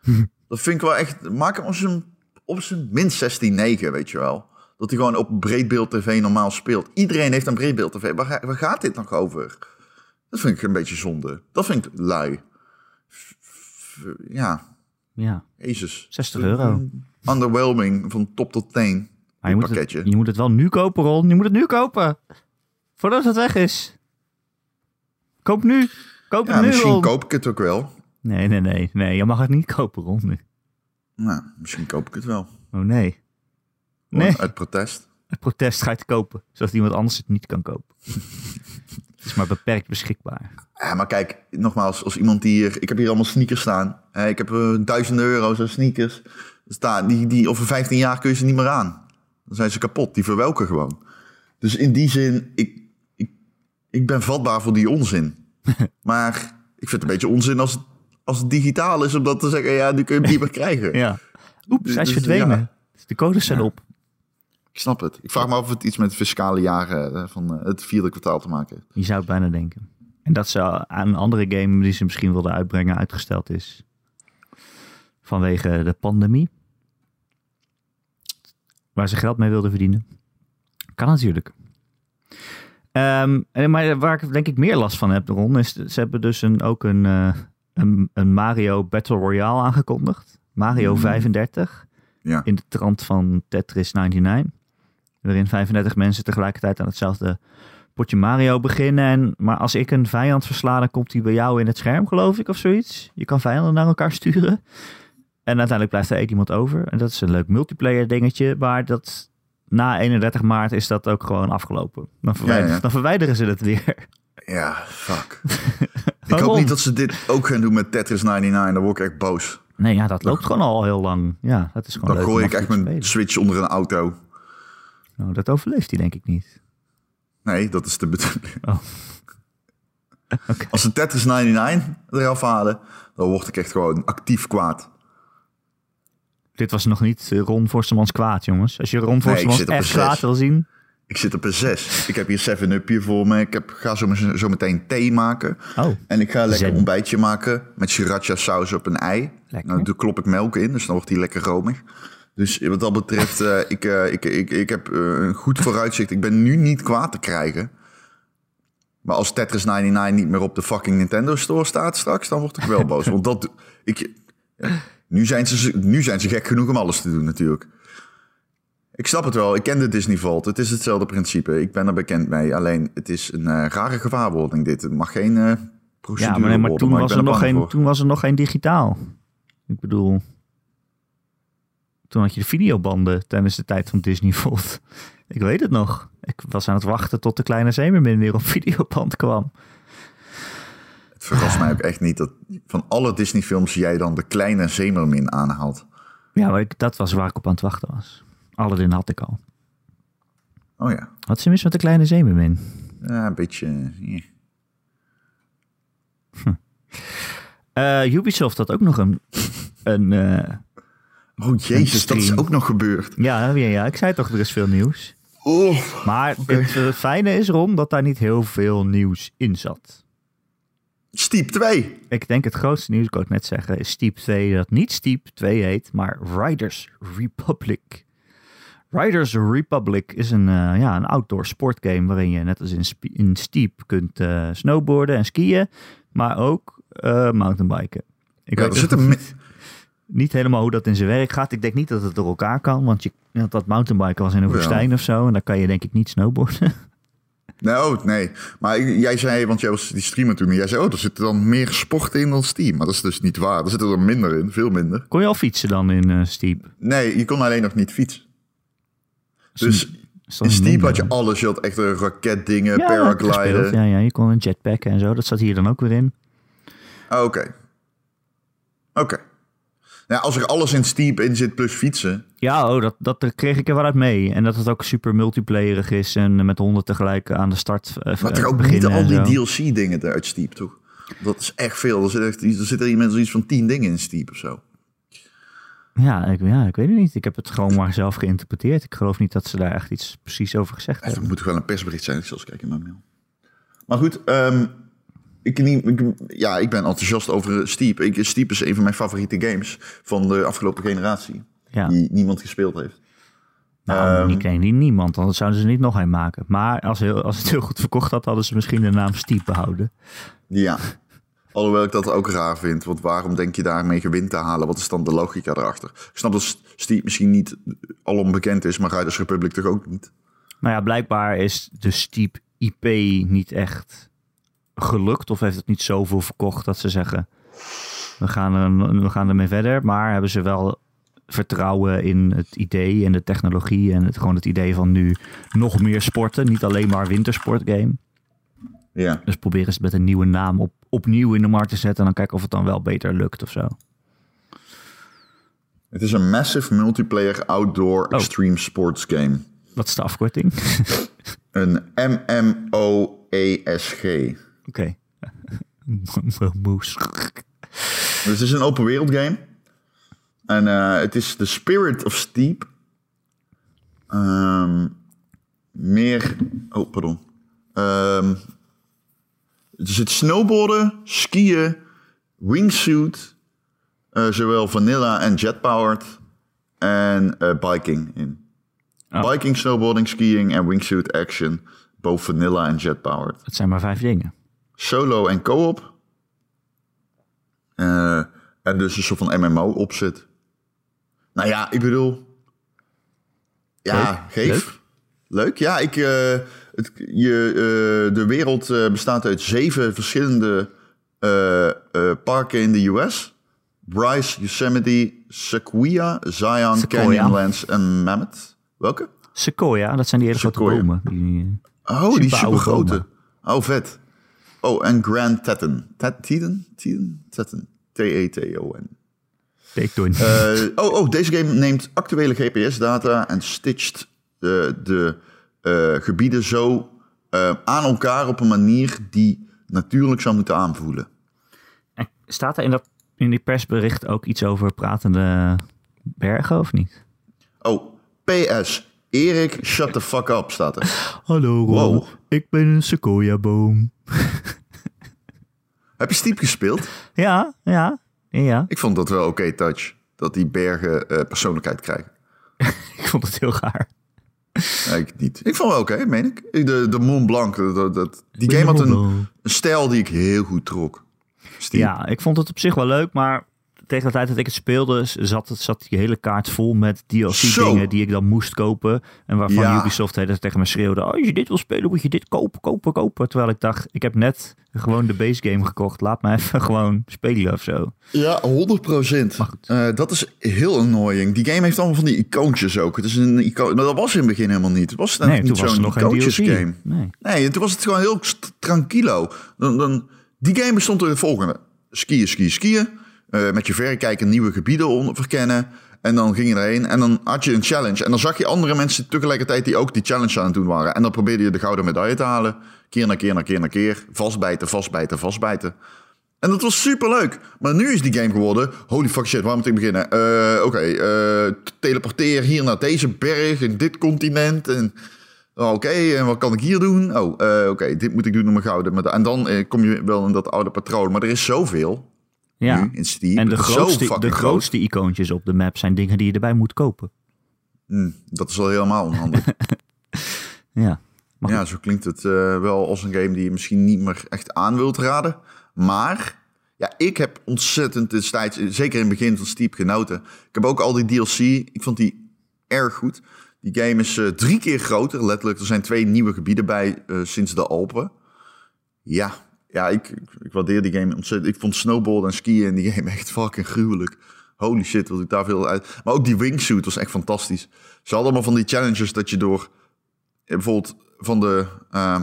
dat vind ik wel echt... Maak hem als een op zijn minst 16-9, weet je wel. Dat hij gewoon op breedbeeld tv normaal speelt. Iedereen heeft een breedbeeld tv. Waar, ga- waar gaat dit nog over? Dat vind ik een beetje zonde. Dat vind ik lui. Ja, Ja, jezus. 60 euro. Underwhelming van top tot teen. Maar je moet, het, je moet het wel nu kopen, Ron. Je moet het nu kopen. Voordat het weg is. Koop nu. Koop Ja, het nu, misschien Ron. koop ik het ook wel. Nee, nee, nee. Nee, je mag het niet kopen, Ron. nu. Nou, misschien koop ik het wel. Oh, nee. Nee. Uit protest. Het protest ga je het kopen. Zodat iemand anders het niet kan kopen. het is maar beperkt beschikbaar. Ja, maar kijk, nogmaals, als iemand die hier... Ik heb hier allemaal sneakers staan. Ik heb eh, duizenden euro's aan sneakers. Staan, die, die, over 15 jaar kun je ze niet meer aan. Dan zijn ze kapot. Die verwelken gewoon. Dus in die zin, ik, ik, ik ben vatbaar voor die onzin. maar ik vind het een beetje onzin als het, als het digitaal is... om dat te zeggen, ja, nu kun je hem niet meer krijgen. Ja. Oeps, hij is Dus, verdwenen. ja. De codes zijn Ja. op. Ik snap het. Ik vraag me af of het iets met het fiscale jaar eh, van eh, het vierde kwartaal te maken heeft. Je zou het bijna denken. En dat ze aan een andere game die ze misschien wilden uitbrengen uitgesteld is. Vanwege de pandemie. Waar ze geld mee wilden verdienen. Kan natuurlijk. Ehm, en maar waar ik denk ik meer last van heb, Ron, is ze hebben dus een, ook een, eh, een, een Mario Battle Royale aangekondigd. Mario Mm. 35. Ja. In de trant van Tetris 99. Waarin 35 mensen tegelijkertijd aan hetzelfde potje Mario beginnen. En, maar als ik een vijand versla, dan komt hij bij jou in het scherm, geloof ik, of zoiets. Je kan vijanden naar elkaar sturen. En uiteindelijk blijft er één iemand over. En dat is een leuk multiplayer dingetje. Maar dat, na 31 maart is dat ook gewoon afgelopen. Dan, verwijder- Ja, ja. dan verwijderen ze het weer. Ja, fuck. ik hoop niet dat ze dit ook gaan doen met Tetris 99. Dan word ik echt boos. Nee, ja, dat loopt gewoon al heel lang. Ja, dat is gewoon Dan gooi ik echt mijn spelen. Switch onder een auto. Nou, dat overleeft hij denk ik niet. Nee, dat is de bedoeling. Oh. Als ze Tetris 99 eraf halen, dan word ik echt gewoon actief kwaad. Dit was nog niet eh, Ron Forstemans kwaad, jongens. Als je Ron Forstemans op echt een kwaad zes. wil zien... Ik zit op een 6. Ik heb hier 7-up hier voor me. Ik heb, ga zo, zo meteen thee maken. Oh, En ik ga een lekker Zen. ontbijtje maken met sriracha saus op een ei. Lekker. Nou, daar klop ik melk in, dus dan wordt die lekker romig. Dus wat dat betreft, eh, ik, eh, ik, ik, ik heb een goed vooruitzicht. Ik ben nu niet kwaad te krijgen. Maar als Tetris 99 niet meer op de fucking Nintendo Store staat straks, dan word ik wel boos. Want dat, ik, nu, zijn ze, nu zijn ze gek genoeg om alles te doen natuurlijk. Ik snap het wel, ik ken de Disney Vault. Het is hetzelfde principe. Ik ben er bekend mee. Alleen, het is een eh, rare gewaarwording dit. Het mag geen eh procedure ja, maar, nee, maar, worden, toen, was er nog geen, voor. toen was er nog geen digitaal. Ik bedoel... Toen had je de videobanden tijdens de tijd van Disney Vault. Ik weet het nog. Ik was aan het wachten tot de kleine zeemermin weer op videoband kwam. Het verrast mij ook echt niet dat van alle Disney-films jij dan de kleine Zemermin aanhaalt. Ja, maar ik, dat was waar ik op aan het wachten was. Aladdin had ik al. Oh ja, Wat is er mis met de kleine zeemermin? ja een beetje. eh, Eh, Ubisoft had ook nog een... een eh, Oh jezus, dat is ook nog gebeurd. ja, ja, ja, ik zei toch, er is veel nieuws. Oh, Maar het eh, fijne is, Ron, dat daar niet heel veel nieuws in zat. Steep 2. Ik denk het grootste nieuws, ik het net zeggen, is Steep 2, dat niet Steep 2 heet, maar Riders Republic. Riders Republic is een, eh, ja, een outdoor sportgame waarin je net als in, in Steep kunt eh, snowboarden en skiën, maar ook eh, mountainbiken. Ik Ja, weet zit nog een niet, niet helemaal hoe dat in zijn werk gaat. Ik denk niet dat het door elkaar kan, want je, dat mountainbiken was in een Ja. woestijn of zo en daar kan je denk ik niet snowboarden. Nee, oh, nee. Maar jij zei, want jij was die streamer toen, en jij zei, oh, er zitten dan meer sporten in dan Steam. Maar dat is dus niet waar. Er zitten er minder in, veel minder. Kon je al fietsen dan in eh, Steep? Nee, je kon alleen nog niet fietsen. Dus in Steep had je alles. Je had echt een raketdingen, Ja, paragliden. Ja, ja, je kon een jetpack en zo. Dat zat hier dan ook weer in. Oké. Oké. Nou, als er alles in Steep in zit plus fietsen. Ja, oh, dat, dat kreeg ik er wel uit mee. En dat het ook super multiplayerig is en met honden tegelijk aan de start eh, Maar eh, toch ook niet beginnen al die. DLC-dingen uit Steep, toch? Dat is echt veel. Er zit, echt, er zitten hier mensen iets van tien dingen in Steep of zo. Ja ik, ja, ik weet het niet. Ik heb het gewoon maar zelf geïnterpreteerd. Ik geloof niet dat ze daar echt iets precies over gezegd hebben. moet toch wel een persbericht zijn. Ik zal eens kijken in mijn mail. Maar goed, ehm, ik, niet- ik, ja, ik ben enthousiast over Steep. Ik, Steep is een van mijn favoriete games van de afgelopen generatie. Ja. die niemand gespeeld heeft. Nou, Ehm. ken die niemand, anders zouden ze niet nog een maken. Maar als, heel, als het heel goed verkocht had, hadden ze misschien de naam Steep behouden. Ja. Alhoewel ik dat ook raar vind. Want waarom denk je daarmee gewin te halen? Wat is dan de logica erachter? Ik snap dat Steep misschien niet alom bekend is, maar Riders Republic toch ook niet? Nou ja, blijkbaar is de Steep IP niet echt gelukt. Of heeft het niet zoveel verkocht dat ze zeggen, we gaan, er, we gaan ermee verder. Maar hebben ze wel vertrouwen in het idee en de technologie. En het, gewoon het idee van nu nog meer sporten. Niet alleen maar wintersportgame. Ja. Dus proberen ze met een nieuwe naam op, opnieuw in de markt te zetten. En dan kijken of het dan wel beter lukt of zo. Het is een massive multiplayer outdoor Oh. extreme sports game. Wat is de afkorting? Een MMOESG. Oké. Moes. Dus het is een open wereld game. En eh, het is The Spirit of Steep. Ehm, meer... Oh, pardon. Ehm, er zit snowboarden, skiën, wingsuit, eh, zowel vanilla en jetpowered en eh, biking in. Oh. Biking, snowboarding, skiing en wingsuit action. Both vanilla en jetpowered. Het zijn maar vijf dingen. Solo en co-op. Eh, en dus een soort van MMO opzet. Nou ja, ik bedoel... Ja, Leuk. geef. Leuk. Leuk. Ja, ik, eh, het, je, eh, de wereld bestaat uit zeven verschillende parken in de US. Bryce, Yosemite, Sequoia, Zion, Sequoia. Canyonlands en Mammoth. Welke? Sequoia, dat zijn die hele grote bomen. Die, Oh, die Super supergrote. Oh, vet. Oh, en Grand Teton. Tet- Teton? Teton? Teton. T-E-T-O-N. Teton. Eh, oh, oh, deze game neemt actuele GPS-data en stitcht de, de eh, gebieden zo eh, aan elkaar op een manier die natuurlijk zou moeten aanvoelen. En Staat er in, dat, in die persbericht ook iets over pratende bergen of niet? Oh, PS. Erik, shut the fuck up, staat er. Hallo Ron. Wow. ik ben een sequoia-boom. Heb je Steep gespeeld? Ja, ja, ja. Ik vond dat wel oké touch. Dat die bergen eh, persoonlijkheid krijgen. Ik vond het heel gaar. Nee, ik niet. Ik vond wel oké, meen ik. De, de Mont Blanc, dat, dat, die game had een, een stijl die ik heel goed trok. Steep. Ja, ik vond het op zich wel leuk, maar tegen de tijd dat ik het speelde, zat, het, zat die hele kaart vol met. DLC-dingen die ik dan moest kopen. En waarvan Ja. Ubisoft de hele tegen me schreeuwde, oh, als je dit wil spelen, moet je dit kopen, kopen, kopen. Terwijl ik dacht, ik heb net gewoon de base game gekocht. Laat me even gewoon spelen of zo. Ja, 100 procent. Goed. dat is heel annoying. Die game heeft allemaal van die icoontjes ook. Het is een icoon. Maar dat was in het begin helemaal niet. Het was net Nee, niet toen was er zo'n icoontjes game. Nee. Nee, toen was het gewoon heel tranquilo. Dan, dan, die game bestond uit het volgende. Skiën, skiën, skiën. Eh, met je verrekijker nieuwe gebieden verkennen. En dan ging je erheen en dan had je een challenge. En dan zag je andere mensen tegelijkertijd die ook die challenge aan het doen waren. En dan probeerde je de gouden medaille te halen. Keer na keer na keer na keer. Vastbijten, vastbijten, vastbijten. En dat was super leuk. Maar nu is die game geworden. Holy fuck shit, waar moet ik beginnen? Eh, Oké, eh, teleporteer hier naar deze berg in dit continent. En oh, oké, en wat kan ik hier doen? Oh, oké, dit moet ik doen om mijn gouden. En dan kom je wel in dat oude patroon. Maar er is zoveel Ja. nu in Steam. En de grootste, de groot. grootste icoontjes op de map zijn dingen die je erbij moet kopen. Hm, dat is wel helemaal onhandig. Ja. Ja, zo klinkt het eh, wel als een game die je misschien niet meer echt aan wilt raden. Maar ja, ik heb ontzettend destijds, zeker in het begin van Steep, genoten. Ik heb ook al die DLC, ik vond die erg goed. Die game is eh, drie keer groter, letterlijk. Er zijn twee nieuwe gebieden bij eh, sinds de Alpen. Ja, ja ik, ik, waardeer die game ontzettend. Ik vond snowboarden en skiën in die game echt fucking gruwelijk. Holy shit, wat ik daar veel uit... Maar ook die wingsuit was echt fantastisch. Ze hadden allemaal van die challenges dat je door... Bijvoorbeeld van de... ah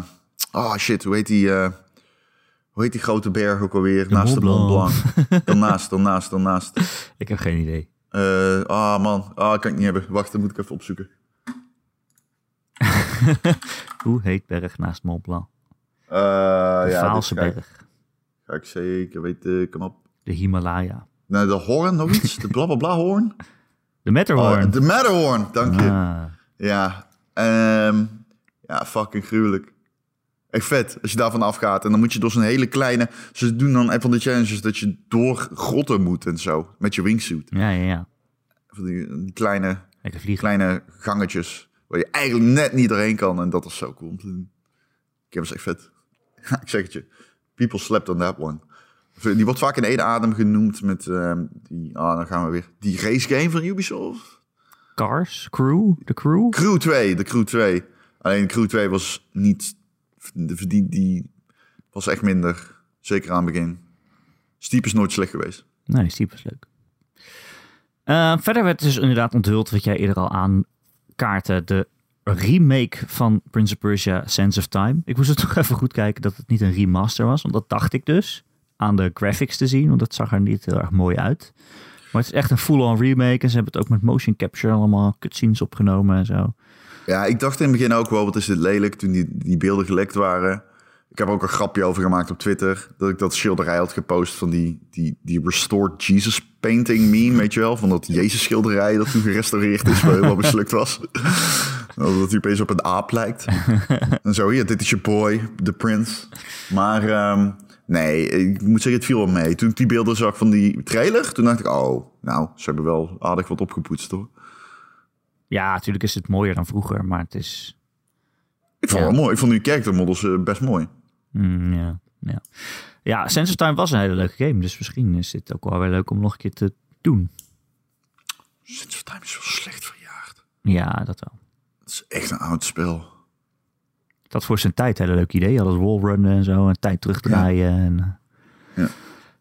oh shit, hoe heet die... eh, hoe heet die grote berg ook alweer? De naast de Mont Mont Blanc. Daarnaast, daarnaast, daarnaast. ik heb geen idee. Eh, ah man, ah, kan ik niet hebben. Wacht, dan moet ik even opzoeken. Hoe heet berg naast Mont Blanc? Eh, De ja, Vaalse ga ik- berg. Ga ik zeker weten. Kom op. De Himalaya. Nee, de hoorn, nog iets? De blablabla hoorn? De Matterhorn. Oh, de Matterhorn, dank je. Ah. Ja, ehm, ja, fucking gruwelijk. Echt vet, als je daarvan afgaat. En dan moet je door zo'n hele kleine... Ze doen dan een van de challenges dat je door grotten moet en zo. Met je wingsuit. Ja, ja, ja. van die, die kleine, kleine gangetjes waar je eigenlijk net niet doorheen kan. En dat is zo cool. Ik heb het echt vet. Ik zeg het je. People slept on that one. Die wordt vaak in één adem genoemd met ehm, die, ah, dan gaan we weer. Die race game van Ubisoft. Cars, Crew, de Crew. Crew 2, de Crew 2. Alleen Crew 2 was niet, die, die, die was echt minder. Zeker aan het begin. Steep is nooit slecht geweest. Nee, Steep is leuk. Eh, verder werd dus inderdaad onthuld, wat jij eerder al aankaartte, de remake van Prince of Persia Sands of Time. Ik moest er toch even goed kijken dat het niet een remaster was, want dat dacht ik dus aan de graphics te zien, want dat zag er niet heel erg mooi uit. Maar het is echt een full-on remake en ze hebben het ook met motion capture allemaal cutscenes opgenomen en zo. Ja, ik dacht in het begin ook wel, wat is dit lelijk toen die, die beelden gelekt waren. Ik heb ook een grapje over gemaakt op Twitter. Dat ik dat schilderij had gepost van die, die, die Restored Jesus painting meme, weet je wel? Van dat Jezus schilderij dat toen gerestaureerd is, maar helemaal mislukt was. dat hij opeens op een aap lijkt. en zo, hier, dit is je boy, de Prince. Maar ehm, nee, ik moet zeggen, het viel wel mee. Toen ik die beelden zag van die trailer, toen dacht ik, oh, nou, ze hebben wel aardig wat opgepoetst hoor. Ja, natuurlijk is het mooier dan vroeger, maar het is... Ik vond Ja. het wel mooi. Ik vond die character models eh, best mooi. Mm, ja, ja. ja, of Time was een hele leuke game, dus misschien is dit ook wel weer leuk om nog een keer te doen. Sinds Time is wel slecht verjaard. Ja, dat wel. Het is echt een oud spel. Dat voor zijn tijd een hele leuk idee. Alles wallrunnen en zo. En tijd terugdraaien. En, eh, Ja. Dat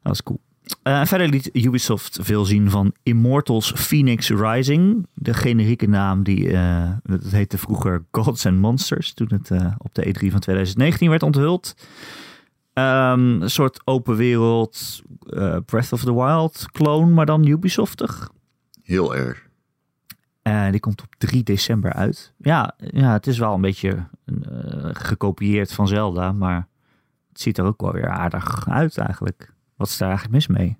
was cool. Eh, verder liet Ubisoft veel zien van Immortals Phoenix Rising. De generieke naam die, eh dat heette vroeger Gods and Monsters. Toen het eh, op de E3 van 2019 werd onthuld. Ehm, een soort open wereld Breath of the Wild clone, maar dan Ubisoftig. Heel erg. Die komt op 3 december uit. Ja, ja het is wel een beetje gekopieerd van Zelda, maar het ziet er ook wel weer aardig uit eigenlijk. Wat is daar eigenlijk mis mee?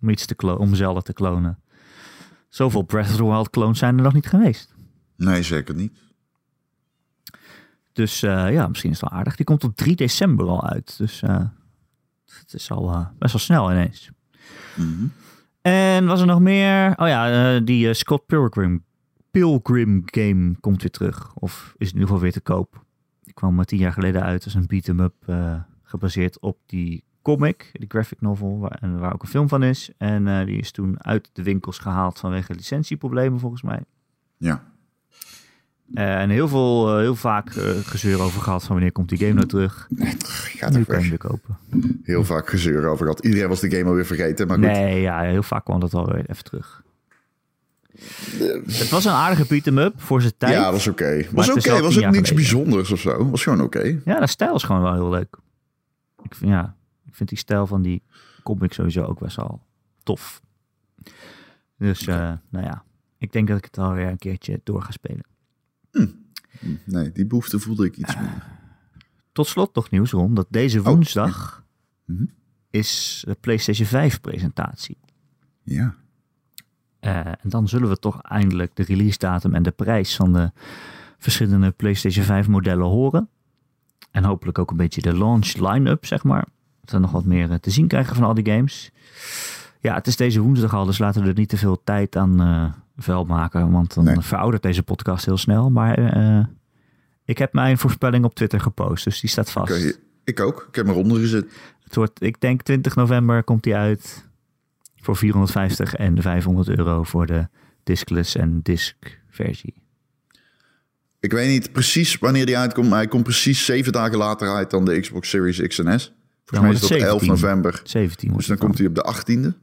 Om iets te klonen, om Zelda te klonen. Zoveel Breath of the Wild clones zijn er nog niet geweest. Nee, zeker niet. Dus eh, ja, misschien is het wel aardig. Die komt op 3 december al uit. Dus eh, het is al eh, best wel snel ineens. Mhm. En was er nog meer? Oh ja, die Scott Pilgrim, Pilgrim game komt weer terug. Of is in ieder geval weer te koop. Die kwam maar tien jaar geleden uit als een beat-em-up gebaseerd op die comic, die graphic novel, waar, en waar ook een film van is. En eh, die is toen uit de winkels gehaald vanwege licentieproblemen volgens mij. Ja. Eh, en heel, veel, eh, heel vaak gezeur over gehad van wanneer komt die game nou terug. Gaat nu kan je weer kopen. Heel vaak gezeur over gehad. Iedereen was de game alweer vergeten, maar goed. Nee, ja, heel vaak kwam dat alweer even terug. Het was een aardige beat-em-up voor zijn tijd. Ja, was oké. Was oké. wel Was ook niks geleden. bijzonders of zo. Was gewoon oké. Ja, de stijl is gewoon wel heel leuk. Ik vind, ja, ik vind die stijl van die comic sowieso ook best wel tof. Dus, eh, nou ja, ik denk dat ik het alweer een keertje door ga spelen. Nee, die behoefte voelde ik iets meer. Tot slot nog nieuws rond dat deze woensdag Mhm. is de PlayStation 5 presentatie. Ja. Eh, en dan zullen we toch eindelijk de release datum en de prijs van de verschillende PlayStation 5 modellen horen. En hopelijk ook een beetje de launch line-up, zeg maar. Dat we nog wat meer eh, te zien krijgen van al die games. Ja, het is deze woensdag al, dus laten we er niet te veel tijd aan eh vuil maken. Want dan Nee. veroudert deze podcast heel snel. Maar eh, ik heb mijn voorspelling op Twitter gepost, dus die staat vast. Ik ook. Ik heb hem eronder gezet. Het wordt, ik denk 20 november komt die uit. Voor 450 en 500 euro voor de diskless en disc versie. Ik weet niet precies wanneer die uitkomt, maar hij komt precies zeven dagen later uit dan de Xbox Series X en S. Volgens mij is dat het 11 17. november. 17 Dus dan komt hij op de 18e.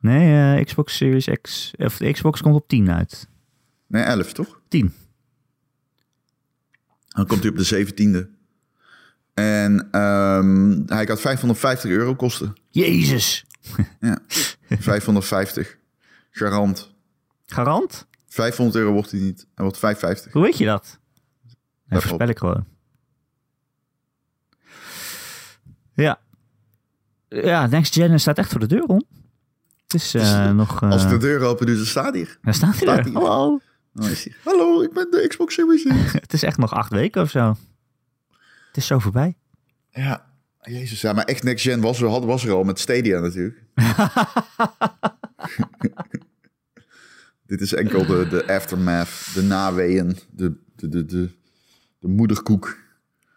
Nee, eh, Xbox Series X. Of de Xbox komt op 10 uit. Nee, 11 toch? 10. Dan komt hij op de 17e. En ehm, hij gaat 550 euro kosten. Jezus. Ja, 550. Garant. Garant? 500 euro wordt hij niet. Hij wordt 550. Hoe weet je dat? Let voorspel ik gewoon. Ja. Ja, Next Gen staat echt voor de deur om. Het is eh, nog... eh, Als de deur open doe, dan staat hij er. Daar staat hij staat er. hier. Hallo. Hallo, ik ben de Xbox Series. Het is echt nog acht weken of zo. Het is zo voorbij. Ja, jezus. Ja, maar echt Next Gen was er, had- was er al met Stadia natuurlijk. Dit is enkel de, de aftermath, de naweeën, de, de, de, de, de moederkoek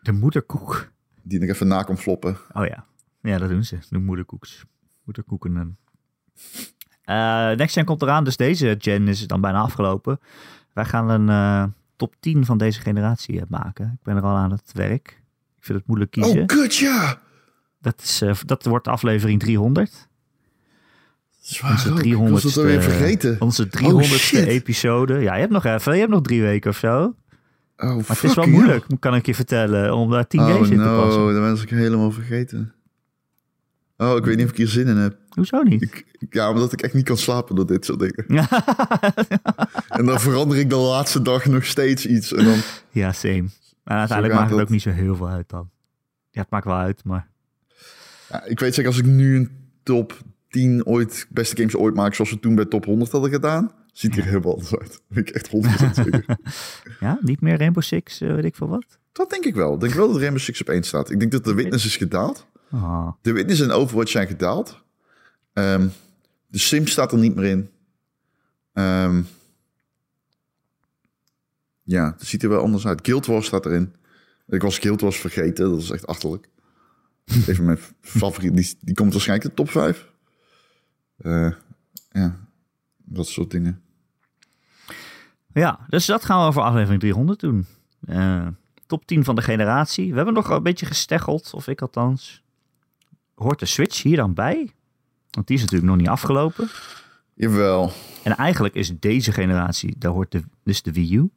De moederkoek. Die nog even na komt floppen. Oh ja. Ja, dat doen ze. De moederkoeks. Moederkoeken. en- Eh next gen komt eraan, dus deze gen is dan bijna afgelopen. Wij gaan een eh, top 10 van deze generatie eh, maken. Ik ben er al aan het werk. Ik vind het moeilijk kiezen. Oh, kut, ja! Dat, is, eh, dat wordt aflevering 300. Zwaar Onze ook. 300ste, Ik was het alweer vergeten. Onze 300ste Oh, shit. episode. Ja, je hebt nog even. Je hebt nog drie weken of zo. Oh, Maar het is wel moeilijk, kan ik je vertellen, om daar 10 Oh games in te passen. dat was ik helemaal vergeten. Oh, ik weet niet of ik hier zin in heb. Hoezo niet? Ik, ja, omdat ik echt niet kan slapen door dit soort dingen. En dan verander ik de laatste dag nog steeds iets. En dan, ja, same. Maar uiteindelijk maakt het dat. ook niet zo heel veel uit dan. Ja, het maakt wel uit, maar... ja, ik weet zeker, als ik nu een top 10 ooit, beste games ooit maak, zoals we toen bij top 100 hadden gedaan, ziet er helemaal anders uit. Ik echt 100% zeker. Ja, niet meer Rainbow Six, eh, weet ik veel wat. Dat denk ik wel. Ik denk wel dat Rainbow Six op 1 staat. Ik denk dat de Witness is gedaald. Ah, De Witness en Overwatch zijn gedaald. Ehm, de Sims staat er niet meer in. Ehm, ja, het ziet er wel anders uit. Guild Wars staat erin. Ik was Guild Wars vergeten. Dat is echt achterlijk. Een van mijn favorieten. Die, die komt waarschijnlijk de top 5. Eh, ja, dat soort dingen. Ja, dus dat gaan we voor aflevering 300 doen. Eh, top 10 van de generatie. We hebben nog een beetje gesteggeld, of ik althans. Hoort de Switch hier dan bij? Want die is natuurlijk nog niet afgelopen. Jawel. En eigenlijk is deze generatie, daar hoort de, dus de Wii U.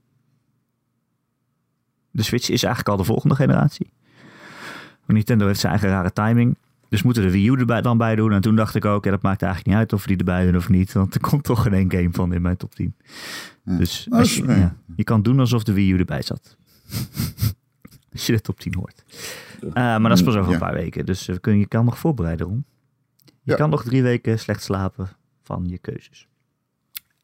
De Switch is eigenlijk al de volgende generatie. Nintendo heeft zijn eigen rare timing. Dus moeten de Wii U erbij dan bij doen. En toen dacht ik ook, ja, dat maakt eigenlijk niet uit of we die erbij doen of niet. Want er komt toch geen één game van in mijn top 10. Dus als is- je, ja, je kan doen alsof de Wii U erbij zat. als je de top 10 hoort. Eh, maar dat is pas over een paar weken. Dus eh, kun, je kan nog voorbereiden, Ron. Je kan nog drie weken slecht slapen van je keuzes.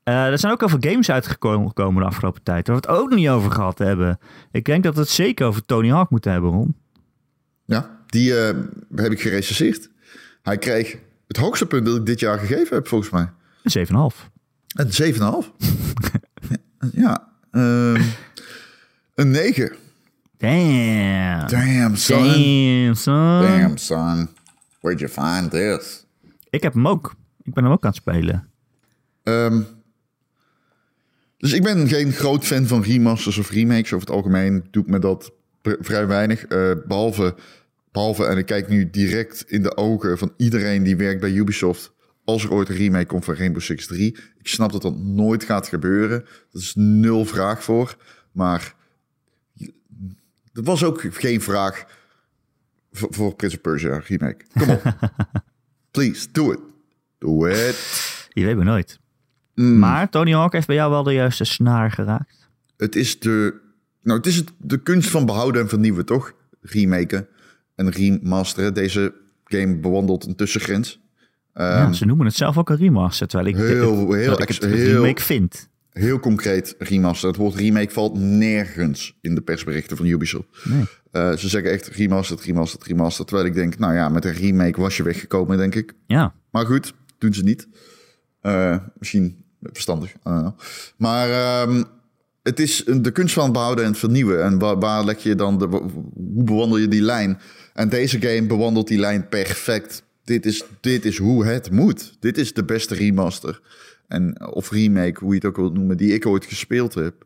Eh, er zijn ook al veel games uitgekomen de afgelopen tijd. Waar we het ook nog niet over gehad hebben. Ik denk dat we het zeker over Tony Hawk moeten hebben, Ron. Ja, die eh, heb ik gerecenseerd. Hij kreeg het hoogste punt dat ik dit jaar gegeven heb, volgens mij. Een 7,5. Een 7,5. ja. ehm, een 9. Damn. Damn, son. Damn, son. Damn, son. Where'd you find this? Ik heb hem ook. Ik ben hem ook aan het spelen. Ehm, dus ik ben geen groot fan van remasters of remakes. Over het algemeen doet me dat vrij weinig. Eh, behalve, behalve, en ik kijk nu direct in de ogen van iedereen die werkt bij Ubisoft. Als er ooit een remake komt van Rainbow Six 3. Ik snap dat dat nooit gaat gebeuren. Dat is nul vraag voor. Maar dat was ook geen vraag voor, voor Prince of Persia remake. Kom op. Please, do it. Do it. Je weet maar nooit. Mm. Maar Tony Hawk heeft bij jou wel de juiste snaar geraakt. Het is de, nou, het is het, de kunst van behouden en vernieuwen, toch? Remaken en remasteren. Deze game bewandelt een tussengrens. ja, ze noemen het zelf ook een remaster. Terwijl ik, Ehm, heel- het, heel ik het ex- een heel- remake vind. Heel concreet remaster. Het woord remake valt nergens in de persberichten van Ubisoft. Nee. Eh, ze zeggen echt remastered, remastered, remastered. Terwijl ik denk, nou ja, met een remake was je weggekomen, denk ik. Ja, Maar goed, doen ze niet. Eh, misschien verstandig. Maar ehm, het is een- de kunst van het behouden en het vernieuwen. En waar, waar leg je dan de, hoe bewandel je die lijn? En deze game bewandelt die lijn perfect. Dit is, dit is hoe het moet. Dit is de beste remaster. En, of remake, hoe je het ook wilt noemen, die ik ooit gespeeld heb.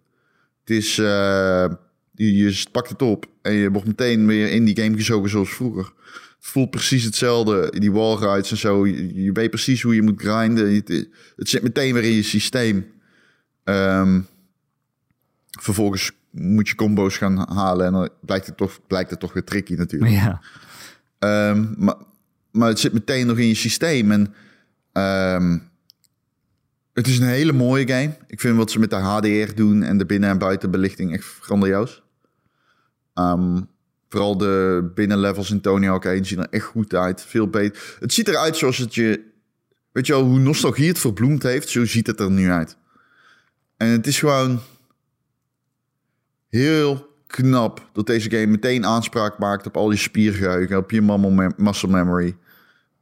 Het is, eh, je, je pakt het op en je wordt meteen weer in die game gezogen zoals vroeger. Het voelt precies hetzelfde, die wallrides en zo. Je, weet precies hoe je moet grinden. Het, het zit meteen weer in je systeem. Ehm, vervolgens moet je combo's gaan halen en dan blijkt het toch, blijkt het toch weer tricky natuurlijk. ja. Ehm, maar, maar het zit meteen nog in je systeem. En ehm, het is een hele mooie game. Ik vind wat ze met de HDR doen en de binnen- en buitenbelichting echt grandioos. Ehm, vooral de binnenlevels in Tony Hawk 1 zien er echt goed uit. Veel beter. Het ziet eruit zoals het je... Weet je wel, hoe nostalgie het verbloemd heeft, zo ziet het er nu uit. En het is gewoon heel knap dat deze game meteen aanspraak maakt op al je spiergeheugen, op je muscle mem- muscle memory.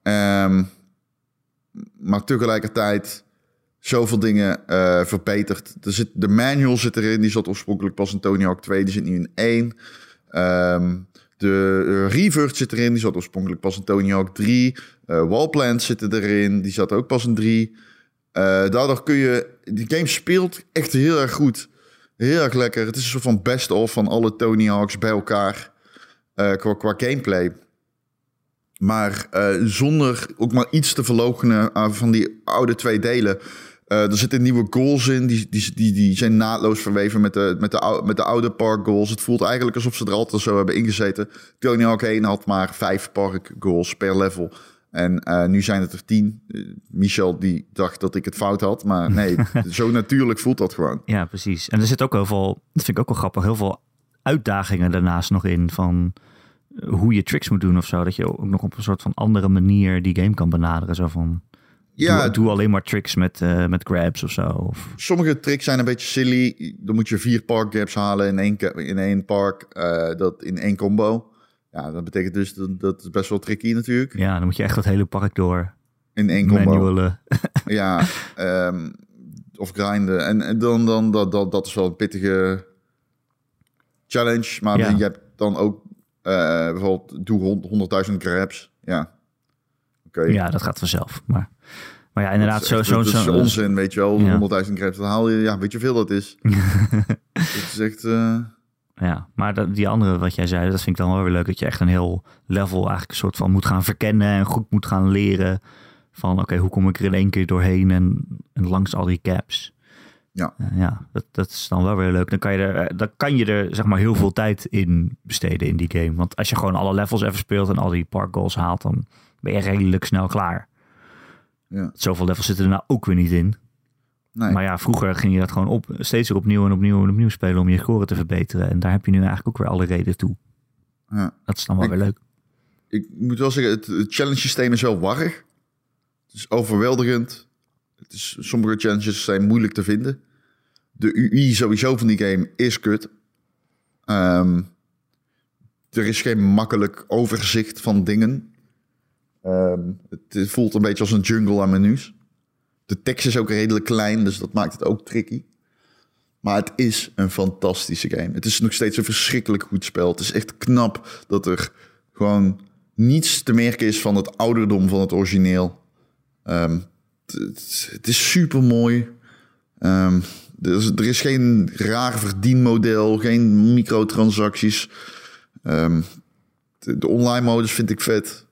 Ehm, maar tegelijkertijd zoveel dingen eh, verbeterd. Er zit, de manual zit erin, die zat oorspronkelijk pas in Tony Hawk 2, die zit nu in 1. Ehm, de Revert zit erin, die zat oorspronkelijk pas in Tony Hawk 3. Uh, Wallplant zit erin, die zat ook pas in 3. Uh, daardoor kun je... Die game speelt echt heel erg goed. Heel erg lekker. Het is een soort van best-of van alle Tony Hawks bij elkaar. Uh, qua, gameplay. Maar uh, zonder ook maar iets te verloochenen uh, van die oude twee delen. er zitten nieuwe goals in, die, die, die, die zijn naadloos verweven met de, met, de, met de oude park goals. Het voelt eigenlijk alsof ze er altijd zo hebben ingezeten. Tony Hawk 1 had maar vijf park goals per level. En uh, nu zijn het er tien. Uh, Michel die dacht dat ik het fout had. Maar nee, zo natuurlijk voelt dat gewoon. Ja, precies. En er zit ook heel veel, dat vind ik ook wel grappig, heel veel uitdagingen daarnaast nog in van hoe je tricks moet doen of zo. Dat je ook nog op een soort van andere manier die game kan benaderen. Zo van, ja, doe, doe alleen maar tricks met, uh, met grabs of zo. Of... Sommige tricks zijn een beetje silly. Dan moet je vier park grabs halen in één, in één park. dat in één combo. Ja, dat betekent dus dat dat is best wel tricky natuurlijk. Ja, dan moet je echt het hele park door. In één combo. Ja, um, of grinden. En, en dan, dan dat, dat, dat is wel een pittige challenge. Maar ja. je hebt dan ook uh, bijvoorbeeld doe 100.000 grabs. Ja. Okay. Ja, dat gaat vanzelf. Maar, maar ja, inderdaad, zo zo zo. onzin, weet je wel. Ja. 100.000 grabs, dan haal je, ja, weet je hoeveel dat is? dat is echt... Uh, ja, maar dat, die andere wat jij zei, dat vind ik dan wel weer leuk. Dat je echt een heel level eigenlijk een soort van moet gaan verkennen en goed moet gaan leren. Van oké, okay, hoe kom ik er in één keer doorheen en, en langs al die caps. Ja, uh, ja dat, dat is dan wel weer leuk. Dan kan, je er, dan kan je er zeg maar heel veel tijd in besteden in die game. Want als je gewoon alle levels even speelt en al die park goals haalt, dan ben je redelijk snel klaar. Ja. Zoveel levels zitten er nou ook weer niet in. Nee. Maar ja, vroeger ging je dat gewoon op, steeds weer opnieuw en opnieuw en opnieuw spelen om je score te verbeteren. En daar heb je nu eigenlijk ook weer alle reden toe. Ja. Dat is dan wel ik, weer leuk. Ik moet wel zeggen, het, het challenge systeem is wel warrig. Het is overweldigend. Het is, sommige challenges zijn moeilijk te vinden. De UI sowieso van die game is kut. Um, er is geen makkelijk overzicht van dingen. Um, het voelt een beetje als een jungle aan menus. De tekst is ook redelijk klein, dus dat maakt het ook tricky. Maar het is een fantastische game. Het is nog steeds een verschrikkelijk goed spel. Het is echt knap dat er gewoon niets te merken is van het ouderdom van het origineel. Um, het, is super mooi. Um, er, is, geen raar verdienmodel, geen microtransacties. Um, de, online modus vind ik vet.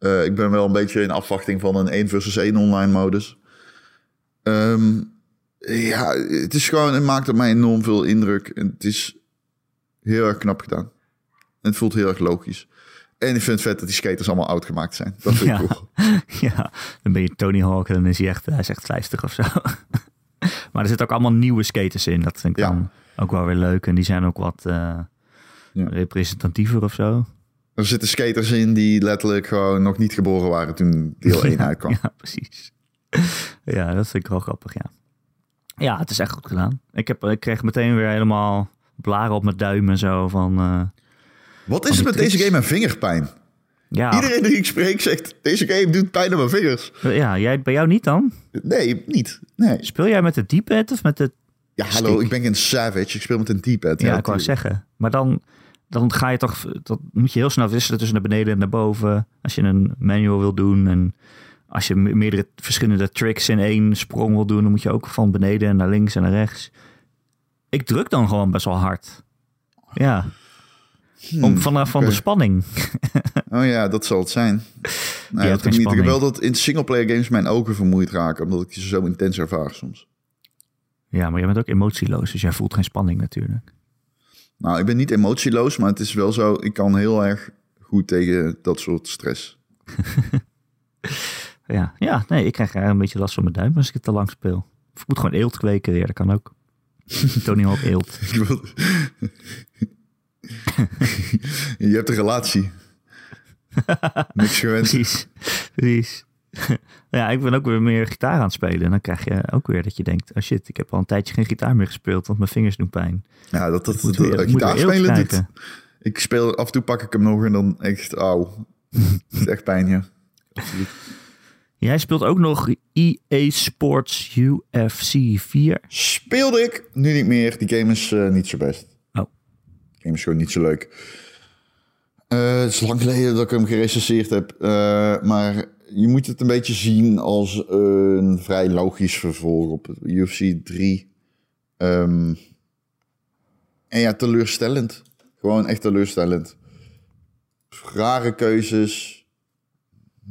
Uh, ik ben wel een beetje in afwachting van een 1 versus 1 online modus. Um, ja, het is gewoon, het maakt op mij enorm veel indruk. En het is heel erg knap gedaan. En het voelt heel erg logisch. En ik vind het vet dat die skaters allemaal oud gemaakt zijn. Dat vind ja. ik cool. Ja, dan ben je Tony Hawk en dan is hij echt, hij is echt 50 of zo. maar er zitten ook allemaal nieuwe skaters in. Dat vind ik Ja. dan ook wel weer leuk. En die zijn ook wat eh, Ja. representatiever of zo. Er zitten skaters in die letterlijk gewoon nog niet geboren waren toen deel 1 uitkwam. Ja, precies. ja, dat vind ik wel grappig, ja. Ja, het is echt goed gedaan. Ik, heb, ik kreeg meteen weer helemaal blaren op mijn duim en zo van... eh, Wat is er met deze game en vingerpijn? ja, Iedereen die ik spreek zegt, deze game doet pijn aan mijn vingers. ja, jij, bij jou niet dan? Nee, niet. Nee. Speel jij met de D-pad of met de... Ja, hallo, Stick. ik ben geen savage. Ik speel met een D-pad. Ja, ik wou zeggen. Maar dan, dan ga je toch... Dat moet je heel snel wisselen tussen naar beneden en naar boven. Als je een manual wil doen en... Als je me- meerdere verschillende tricks in één sprong wil doen, dan moet je ook van beneden naar links en naar rechts. Ik druk dan gewoon best wel hard. Ja, om, vanaf van de Hmm, spanning. Oh ja, dat zal het zijn. Dat geen ik, niet. ik heb wel dat in singleplayer games mijn ogen vermoeid raken, omdat ik ze zo intens ervaar soms. Ja, maar jij bent ook emotieloos, dus jij voelt geen spanning natuurlijk. Nou, ik ben niet emotieloos, maar het is wel zo, ik kan heel erg goed tegen dat soort stress. Ja, ja nee, ik krijg een beetje last van mijn duim als ik het te lang speel. Of ik moet gewoon eelt kweken weer, dat kan ook. Tony Hawk eelt. Je hebt een relatie. Niks gewend. Precies, precies. ja, ik ben ook weer meer gitaar aan het spelen. En dan krijg je ook weer dat je denkt... oh shit, ik heb al een tijdje geen gitaar meer gespeeld... want mijn vingers doen pijn. Ja, dat, dat, dat, weer- gitaarspelen doet. krijgen. Ik speel, af en toe pak ik hem nog en dan echt, auw. Het is echt pijn, ja. Absoluut. Jij speelt ook nog EA Sports UFC 4. Speelde ik, nu niet meer. Die game is eh, niet zo best. Oh. Die game is gewoon niet zo leuk. Eh, het is lang geleden dat ik hem gerecenseerd heb. eh, maar je moet het een beetje zien als een vrij logisch vervolg op UFC 3. Ehm, en ja, teleurstellend. Gewoon echt teleurstellend. Rare keuzes.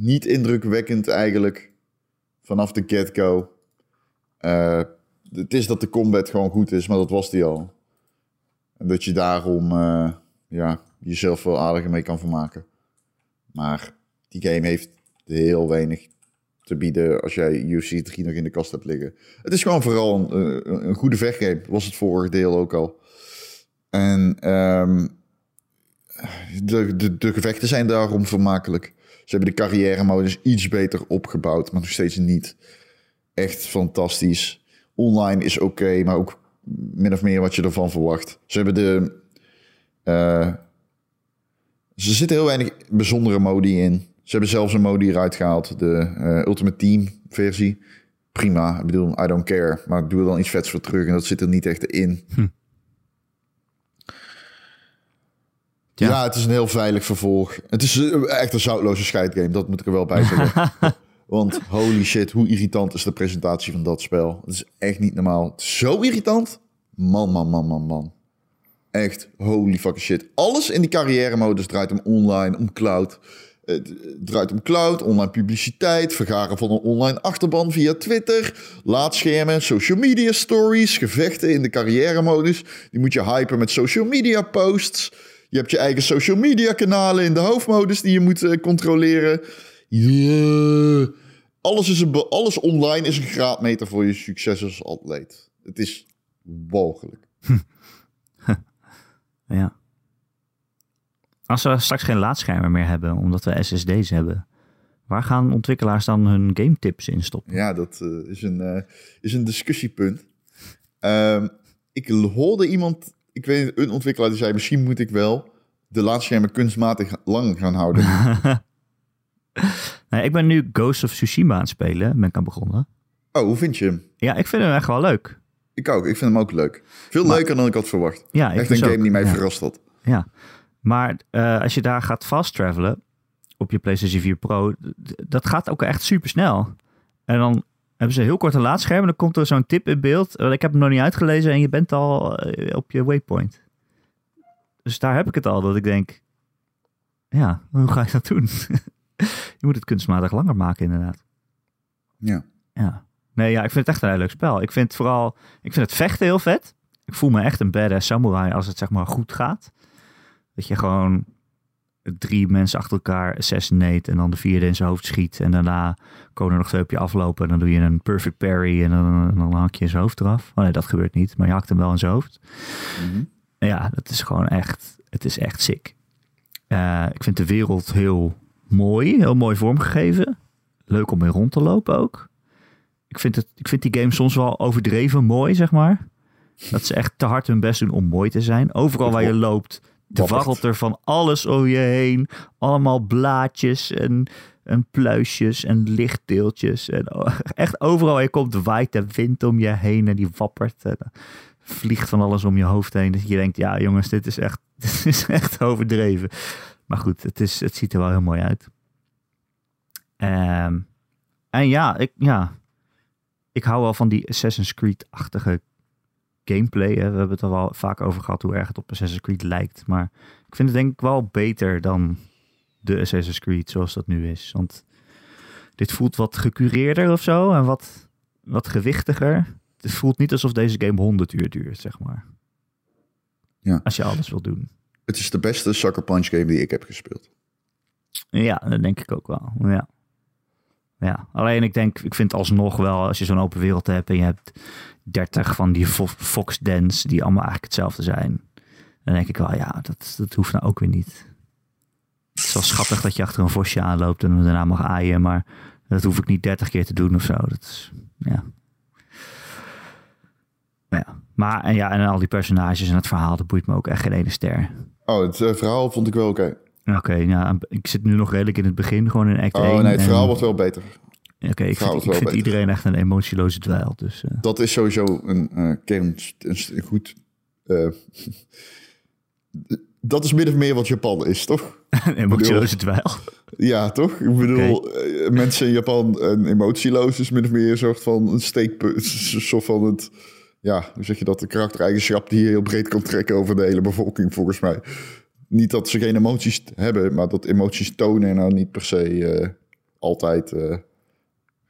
Niet indrukwekkend eigenlijk. Vanaf de get-go. Eh, het is dat de combat gewoon goed is, maar dat was die al. En dat je daarom eh, ja, jezelf wel aardiger mee kan vermaken. Maar die game heeft heel weinig te bieden als jij UFC 3 nog in de kast hebt liggen. Het is gewoon vooral een, een, een goede vechtgame. Was het vorige deel ook al. En ehm, de, de, de gevechten zijn daarom vermakelijk. Ze hebben de carrière-modus iets beter opgebouwd, maar nog steeds niet echt fantastisch. Online is oké, maar ook min of meer wat je ervan verwacht. Ze hebben de. eh, ze zitten heel weinig bijzondere modi in. Ze hebben zelfs een modi eruit gehaald, de eh, Ultimate Team versie. Prima, ik bedoel, I don't care. Maar doe er dan iets vets voor terug en dat zit er niet echt in. Ja. Ja. het is een heel veilig vervolg. Het is eh, echt een zoutloze scheidgame, dat moet ik er wel bij zeggen. Want holy shit, hoe irritant is de presentatie van dat spel. Het is echt niet normaal. Zo irritant. Man, man, man, man, man. Echt, holy fucking shit. Alles in die carrière-modus draait om online, om cloud. Het draait om cloud, online publiciteit, vergaren van een online achterban via Twitter, laadschermen, social media stories, gevechten in de carrière-modus. Die moet je hypen met social media posts. Je hebt je eigen social media kanalen in de hoofdmodus die je moet eh, controleren. Yeah. Alles, is een alles online is een graadmeter voor je succes als atleet. Het is walgelijk. Ja. Als we straks geen laadschermen meer hebben, omdat we SSD's hebben, waar gaan ontwikkelaars dan hun game tips in stoppen? Ja, dat eh, is, een, eh, is een discussiepunt. Ehm, ik hoorde iemand, ik weet een ontwikkelaar die zei... misschien moet ik wel de laadschermen kunstmatig lang gaan houden. Ik ben nu Ghost of Tsushima aan het spelen, ben ik aan begonnen. oh, hoe vind je hem? Ja, ik vind hem echt wel leuk. Ik ook, ik vind hem ook leuk. Veel Maar- leuker dan ik had verwacht. Ja, ik Echt dus een game ook. die mij ja. verrast had. Ja, maar eh, als je daar gaat fast travelen op je PlayStation 4 Pro, dat gaat ook echt super snel. En dan hebben ze een heel korte laadscherm en dan komt er zo'n tip in beeld. Eh, Ik heb hem nog niet uitgelezen en je bent al eh, op je waypoint. Dus daar heb ik het al, dat ik denk, ja, hoe ga ik dat doen? je moet het kunstmatig langer maken inderdaad. Ja. Ja. Nee, ja, ik vind het echt een heel leuk spel. Ik vind vooral, ik vind het vechten heel vet. Ik voel me echt een badass samurai als het zeg maar goed gaat. Dat je gewoon drie mensen achter elkaar assassinate en dan de vierde in zijn hoofd schiet. En daarna komen er nog twee op je aflopen en dan doe je een perfect parry en dan, dan hak je zijn hoofd eraf. Oh nee, dat gebeurt niet, maar je hakt hem wel in zijn hoofd. Mhm. Ja, dat is gewoon echt, het is echt sick. Eh, ik vind de wereld heel mooi, heel mooi vormgegeven. Leuk om mee rond te lopen ook. Ik vind, het, ik vind die game soms wel overdreven mooi, zeg maar. Dat ze echt te hard hun best doen om mooi te zijn. Overal waar je loopt, Dwarrelt er van alles om je heen. Allemaal blaadjes en, en pluisjes en lichtdeeltjes. En o- echt overal je komt waait de wind om je heen en die wappert. En vliegt van alles om je hoofd heen. Dat je denkt, ja jongens, dit is echt, dit is echt overdreven. Maar goed, het, is, het ziet er wel heel mooi uit. Ehm, en ja ik, ja, ik hou wel van die Assassin's Creed-achtige gameplay. Hè. We hebben het er wel vaak over gehad hoe erg het op Assassin's Creed lijkt. Maar ik vind het denk ik wel beter dan de Assassin's Creed zoals dat nu is. Want dit voelt wat gecureerder of zo en wat, wat gewichtiger. Het voelt niet alsof deze game 100 uur duurt, zeg maar. Ja. Als je alles wil doen. Het is de beste Sucker Punch game die ik heb gespeeld. Ja, dat denk ik ook wel. Ja. Ja, alleen ik denk, ik vind alsnog wel, als je zo'n open wereld hebt en je hebt 30 van die fo- Fox Dens die allemaal eigenlijk hetzelfde zijn, dan denk ik wel, ja, dat, dat hoeft nou ook weer niet. Het is wel schattig dat je achter een vosje aanloopt en daarna mag aaien, maar dat hoef ik niet 30 keer te doen of zo. Dat is, ja. Ja, maar en ja, en al die personages en het verhaal, dat boeit me ook echt geen ene ster. Oh, het eh, verhaal vond ik wel oké. Oké, ja, ik zit nu nog redelijk in het begin, gewoon in act Oh 1. nee, het en- verhaal wordt wel beter. Oké, ik vind, ik vind iedereen echt een emotieloze dweil. Dus eh, Dat is sowieso een eh, kern, een, een goed... eh, dat is min of meer wat Japan is, toch? een emotieloze dweil. Ja, toch? Ik bedoel, mensen in Japan een emotieloos is min of meer een soort van een steekpunt. Soort van het, ja, hoe zeg je dat? De karaktereigenschap die je heel breed kan trekken over de hele bevolking, volgens mij. Niet dat ze geen emoties hebben, maar dat emoties tonen nou niet per se eh, altijd eh,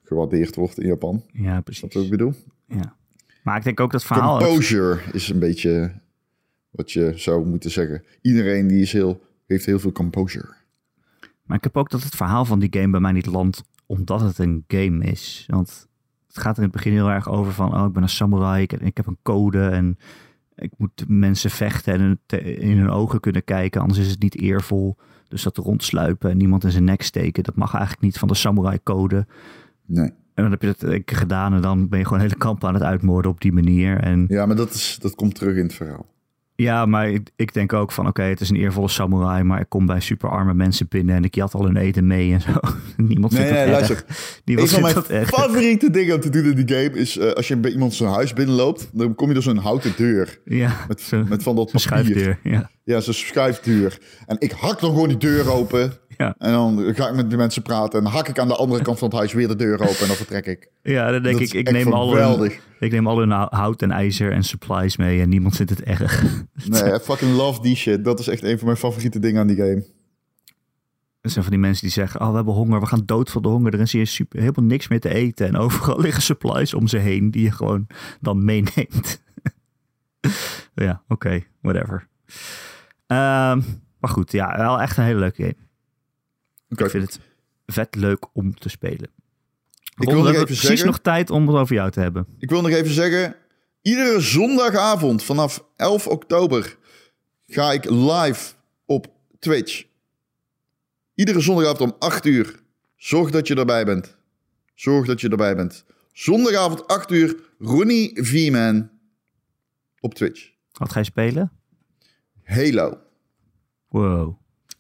gewaardeerd wordt in Japan. Ja, Dat precies. wat ik bedoel? Ja. Maar ik denk ook dat verhaal... Composure is een beetje wat je zou moeten zeggen. Iedereen die is heel, heeft heel veel composure. Maar ik heb ook dat het verhaal van die game bij mij niet landt omdat het een game is. Want het gaat er in het begin heel erg over van, oh, ik ben een samurai, ik, ik heb een code en ik moet mensen vechten en in hun ogen kunnen kijken, anders is het niet eervol. Dus dat rondsluipen en niemand in zijn nek steken, dat mag eigenlijk niet van de samurai code. Nee. En dan heb je dat keer gedaan en dan ben je gewoon hele kamp aan het uitmoorden op die manier. En Ja, maar dat, is, dat komt terug in het verhaal. Ja, maar ik, ik denk ook van oké, het is een eervolle samurai, maar ik kom bij superarme mensen binnen en ik jat al hun eten mee en zo. Niemand Nee, vindt nee, dat erg. luister. Niemand Een van vindt mijn erg. favoriete dingen om te doen in die game is... eh, als je bij iemand zijn huis binnenloopt... dan kom je door zo'n houten deur. Ja, Met, zo- met van dat papier. schuifdeur. Ja. Ja, zo'n schuifdeur. En ik hak dan gewoon die deur open. Ja. En dan ga ik met de mensen praten. En hak ik aan de andere kant van het huis weer de deur open. En dan vertrek ik. ja, dan denk Dat ik, ik neem, al hun, ik neem al hun hout en ijzer en supplies mee en niemand vindt het erg. Nee, I fucking love die shit. Dat is echt een van mijn favoriete dingen aan die game. Er zijn van die mensen die zeggen, oh we hebben honger, we gaan dood van de honger. Er is hier super, helemaal niks meer te eten en overal liggen supplies om ze heen die je gewoon dan meeneemt. ja, oké, whatever. Ehm, maar goed, ja, wel echt een hele leuke game. Ik vind het vet leuk om te spelen. wil Ron, nog even precies zeggen- nog tijd om het over jou te hebben. Ik wil nog even zeggen. Iedere zondagavond vanaf 11 oktober ga ik live op Twitch. Iedere zondagavond om 8 uur. Zorg dat je erbij bent. Zorg dat je erbij bent. Zondagavond 8 uur. Ronnie V-Man op Twitch. Wat ga je spelen? Halo. Wow.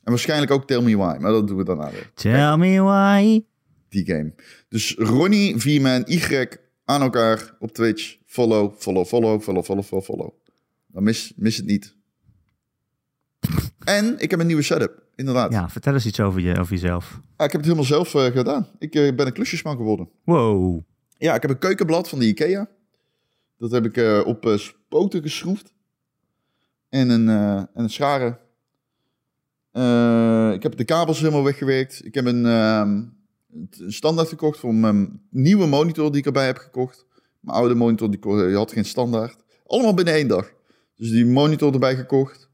En waarschijnlijk ook Tell Me Why. Maar dat doen we daarna weer. Tell me why. Die game. Dus Ronnie V-Man Y aan elkaar op Twitch. Follow, follow, follow, follow, follow, follow, follow. Dan mis, mis het niet. En ik heb een nieuwe setup. Inderdaad. Ja, vertel eens iets over, je, over jezelf. Ah, ik heb het helemaal zelf eh, gedaan. Ik eh, ben een klusjesman geworden. Wow. Ja, ik heb een keukenblad van de Ikea. Dat heb ik eh, op spoten geschroefd. En een, en een scharen. Ik heb de kabels helemaal weggewerkt. Ik heb een, ehm, een standaard gekocht voor mijn nieuwe monitor die ik erbij heb gekocht. Mijn oude monitor die, had geen standaard. Allemaal binnen één dag. Dus die monitor erbij gekocht.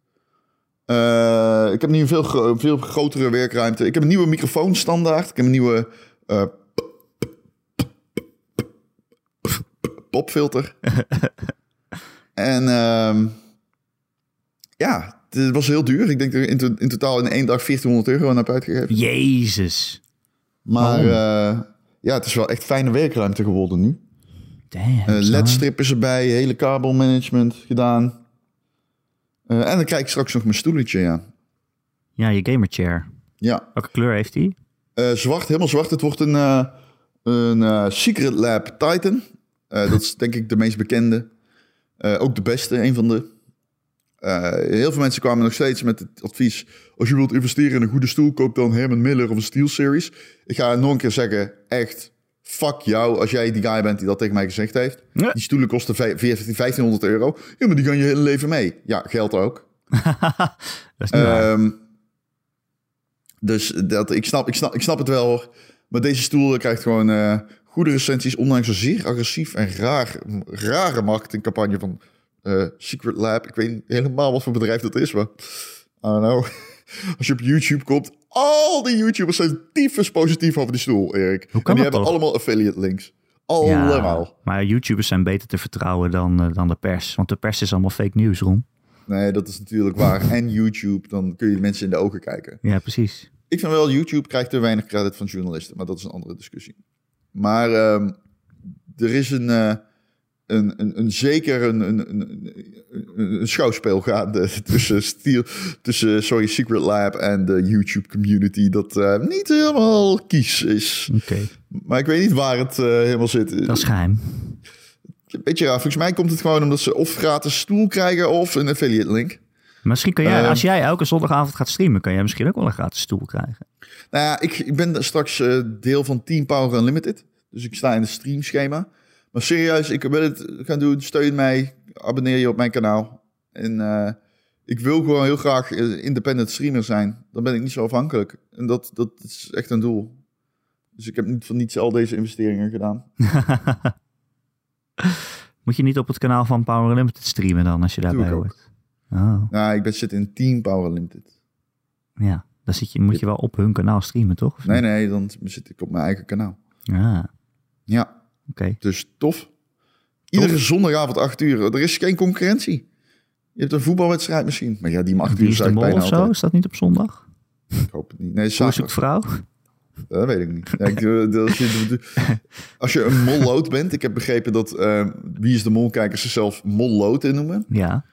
Eh, ik heb nu een veel, veel grotere werkruimte. Ik heb een nieuwe microfoon standaard. Ik heb een nieuwe eh, popfilter. en ehm, ja, het was heel duur. Ik denk in, in totaal in één dag 1400 euro aan heb uitgegeven. Jezus. Maar Waarom? eh, ja, het is wel echt fijne werkruimte geworden nu. Damn. Son. LED-strip is erbij, hele kabelmanagement gedaan. Eh, en dan krijg ik straks nog mijn stoeletje, ja. Ja, je gamerchair. Ja, Welke kleur heeft die? Zwart, helemaal zwart. Het wordt een, een Secret Lab Titan. Dat is denk ik de meest bekende. Ook de beste, een van de. Eh, heel veel mensen kwamen nog steeds met het advies... als je wilt investeren in een goede stoel... koop dan Herman Miller of een Steel Series. Ik ga nog een keer zeggen, echt... Fuck jou, als jij die guy bent die dat tegen mij gezegd heeft. Ja. Die stoelen kosten vij- 1500 euro. Ja, maar die gaan je hele leven mee. Ja, geld ook. Dat is. Ehm, dus dat, ik, snap, ik, snap, ik snap het wel. hoor. Maar deze stoel krijgt gewoon eh, goede recensies. Ondanks een zeer agressief en raar, rare marketingcampagne van eh, Secret Lab. Ik weet niet helemaal wat voor bedrijf dat is, maar... I don't know. Als je op YouTube komt... Al die YouTubers zijn tyfus positief over die stoel, Erik. Hoe kan en die hebben toch? allemaal affiliate links. Allemaal. Ja, maar YouTubers zijn beter te vertrouwen dan, eh, dan de pers. Want de pers is allemaal fake news, Ron. Nee, dat is natuurlijk waar. en YouTube, dan kun je mensen in de ogen kijken. Ja, precies. Ik vind wel, YouTube krijgt te weinig credit van journalisten, maar dat is een andere discussie. Maar ehm, er is een, eh, een, een, een zeker een, een, een, een, schouwspel gaande tussen, Steel, tussen sorry, Secret Lab en de YouTube community. Dat eh, niet helemaal kies is. Oké, Maar ik weet niet waar het eh, helemaal zit. dat is geheim. Beetje raar. Volgens mij komt het gewoon omdat ze of gratis stoel krijgen of een affiliate link. Misschien kan jij, Eh, als jij elke zondagavond gaat streamen, kan jij misschien ook wel een gratis stoel krijgen. Nou ja, ik, ik ben straks eh, deel van Team Power Unlimited. Dus ik sta in het streamschema. Maar serieus, ik wil het gaan doen. Steun mij. Abonneer je op mijn kanaal. En eh, ik wil gewoon heel graag eh, independent streamer zijn. Dan ben ik niet zo afhankelijk. En dat, dat is echt een doel. Dus ik heb niet van niets al deze investeringen gedaan. Moet je niet op het kanaal van Power Unlimited streamen dan, als je daarbij hoort? Oh, Nou, ik ben, zit in Team Power Unlimited. ja. Dan zit je, moet je wel op hun kanaal streamen, toch? Nee, nee, dan zit ik op mijn eigen kanaal. Ah, Ja, oké. dus tof. Iedere zondagavond 8 uur. Er is geen concurrentie. Je hebt een voetbalwedstrijd misschien. Maar ja, die mag de zijn bijna of zo? altijd. Is dat niet op zondag? Ik hoop het niet. Nee, Hoe is zaterdag. het vrouw? Dat weet ik niet. Ja, ik, als, je, als je een mollood bent, ik heb begrepen dat eh, Wie is de Mol-kijkers zichzelf mollood in noemen. Ja.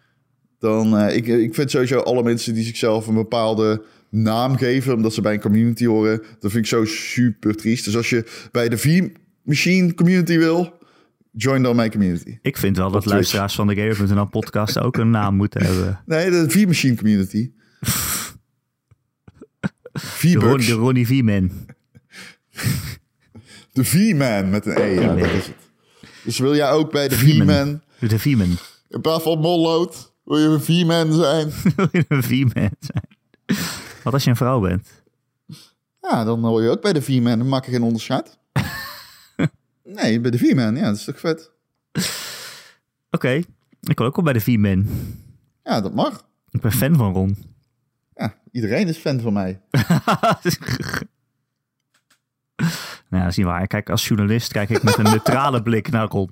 Dan, eh, ik, ik vind sowieso alle mensen die zichzelf een bepaalde naam geven, omdat ze bij een community horen, dat vind ik zo super triest. Dus als je bij de V-Machine community wil, join dan mijn community. Ik vind wel dat luisteraars van de Gamer.nl podcast ook een naam moeten hebben. Nee, de V-Machine community. De, Ron, V-Bucks. de Ronnie V-man. De V-Man met een E, ja, V-Man. dat is het. Dus wil jij ook bij de V-Man. De V-man. in plaats van mollood, wil je een V-Man zijn? Wil je een V-man zijn? Wat als je een vrouw bent? Ja, dan hoor je ook bij de V-Man. Dan maak je geen onderscheid. Nee, bij de V-Man, ja, dat is toch vet? Oké, ik wil ook wel bij de V-man. Ja, dat mag. Ik ben fan van Ron. Ja, iedereen is fan van mij. nou, dat is niet waar. Kijk, als journalist kijk ik met een neutrale blik naar Ron.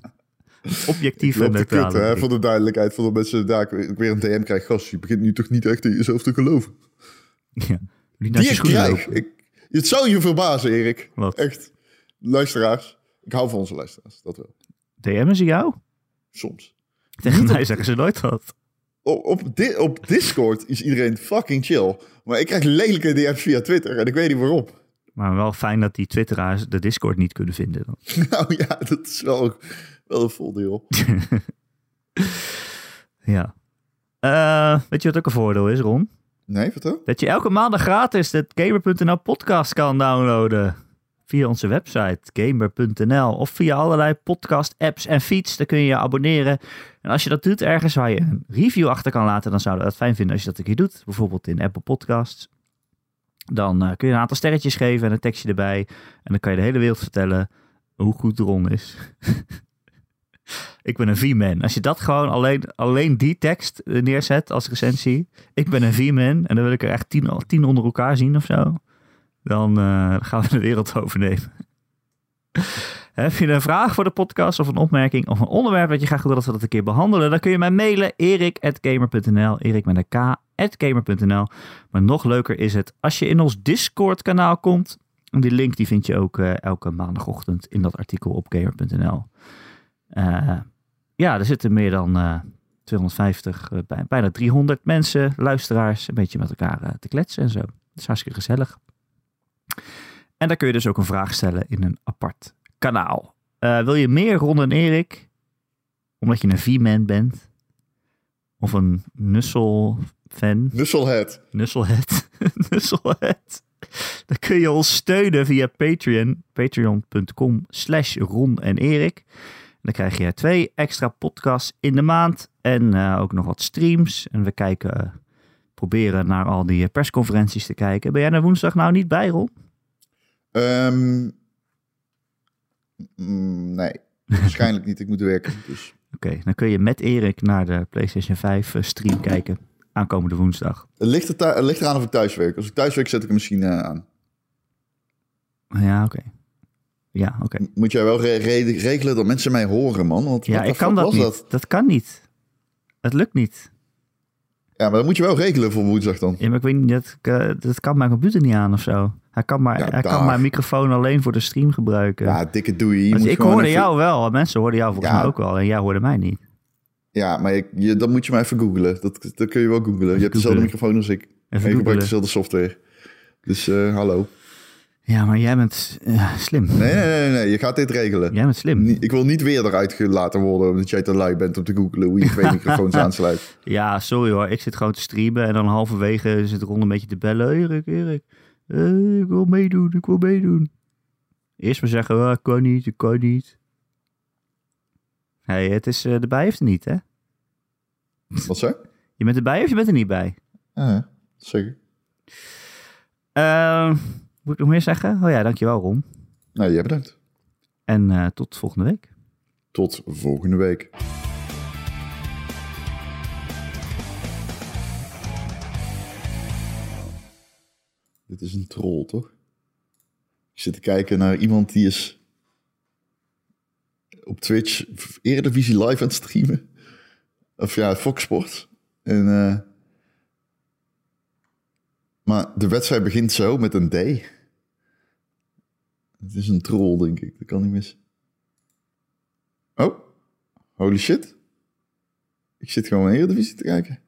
Objectief en hè, blik. voor de duidelijkheid. Voor de mensen daar ik weer- een DM krijg. Gast, je begint nu toch niet echt in jezelf te geloven. Ja. Niet naar Die je ik krijg. Ik, het zou je verbazen, Erik. Wat? Echt. Luisteraars. Ik hou van onze luisteraars, dat wel. DM'en ze jou? Soms. Tegen mij zeggen ze nooit wat. Op, op, di- op Discord is iedereen fucking chill. Maar ik krijg lelijke DM's via Twitter en ik weet niet waarom. Maar wel fijn dat die twitteraars de Discord niet kunnen vinden. Dan. Nou ja, dat is wel, wel een voordeel. Ja. Eh, weet je wat ook een voordeel is, Ron? Nee, vertel. Dat je elke maandag gratis de Gamer.nl podcast kan downloaden. Via onze website gamer.nl of via allerlei podcast apps en feeds. Daar kun je je abonneren. En als je dat doet ergens waar je een review achter kan laten, dan zouden we dat fijn vinden als je dat een keer doet. Bijvoorbeeld in Apple Podcasts. Dan eh, kun je een aantal sterretjes geven en een tekstje erbij. En dan kan je de hele wereld vertellen hoe goed Ron is. ik ben een V-man. Als je dat gewoon alleen, alleen die tekst eh, neerzet als recensie. Ik ben een V-man en dan wil ik er echt tien, tien onder elkaar zien of zo. Dan eh, gaan we de wereld overnemen. Heb je een vraag voor de podcast of een opmerking of een onderwerp dat je graag wil dat we dat een keer behandelen? Dan kun je mij mailen erik.gamer.nl erik met een k gamer.nl Maar nog leuker is het als je in ons Discord kanaal komt. Die link die vind je ook eh, elke maandagochtend in dat artikel op gamer.nl. Eh, ja, er zitten meer dan eh, 250, eh, bij- bijna 300 mensen, luisteraars, een beetje met elkaar te kletsen en zo. Dat is hartstikke gezellig. En daar kun je dus ook een vraag stellen in een apart kanaal. Eh, wil je meer Ron en Erik? Omdat je een V-man bent? Of een Nussel-fan? Nusselhead. Nusselhead. Nusselhead. Dan kun je ons steunen via Patreon. Patreon.com slash Ron en Erik. Dan krijg je twee extra podcasts in de maand. En eh, ook nog wat streams. En we kijken, proberen naar al die persconferenties te kijken. Ben jij er woensdag nou niet bij, Ron? Ehm, mm, nee, waarschijnlijk niet. Ik moet werken. Dus. Oké, dan kun je met Erik naar de PlayStation 5 eh, stream kijken. Aankomende woensdag. Het, ligt er het ligt eraan of ik thuis werk. Als ik thuis werk, zet ik hem misschien eh, aan. Ja, oké. Ja, oké. Moet jij wel re- re- regelen dat mensen mij horen, man? Want Ja, ik kan dat niet. dat? Dat kan niet. Het lukt niet. Ja, maar dat moet je wel regelen voor woensdag dan. Ja, maar ik weet niet, dat, eh, dat kan mijn computer niet aan of zo. Hij kan, maar, Ja, hij kan mijn microfoon alleen voor de stream gebruiken. Ja, dikke doei. Je moet ik hoorde even- jou wel, mensen hoorden jou volgens Ja. mij ook wel. En jij hoorde mij niet. Ja, maar je, je, dan moet je maar even googlen. Dat, dat kun je wel googlen. Je hebt dezelfde microfoon als ik. en je gebruikt dezelfde software. Dus eh, hallo. Ja, maar jij bent eh, slim. Nee, nee, nee, nee, je gaat dit regelen. Jij bent slim. Ik wil niet weer eruit gelaten worden omdat jij te lui bent om te googlen hoe je twee microfoons aansluit. Ja, sorry hoor. Ik zit gewoon te streamen en dan halverwege zit Ron een beetje te bellen. Erik, Erik, eh, ik wil meedoen, ik wil meedoen. Eerst maar zeggen, ah, kan niet, ik kan niet. hey, het is, eh, erbij of er niet, hè? Wat zei? Je bent erbij of je bent er niet bij? Ja, zeker. Eh, moet ik nog meer zeggen? Oh ja, dankjewel Ron. Nou, jij bedankt. En eh, tot volgende week. Tot volgende week. Dit is een troll, toch? Ik zit te kijken naar iemand die is op Twitch Eredivisie live aan het streamen. Of ja, Fox Sports. En, eh, maar de wedstrijd begint zo met een D. Het is een troll, denk ik. Dat kan niet mis. Oh, holy shit. Ik zit gewoon in Eredivisie te kijken.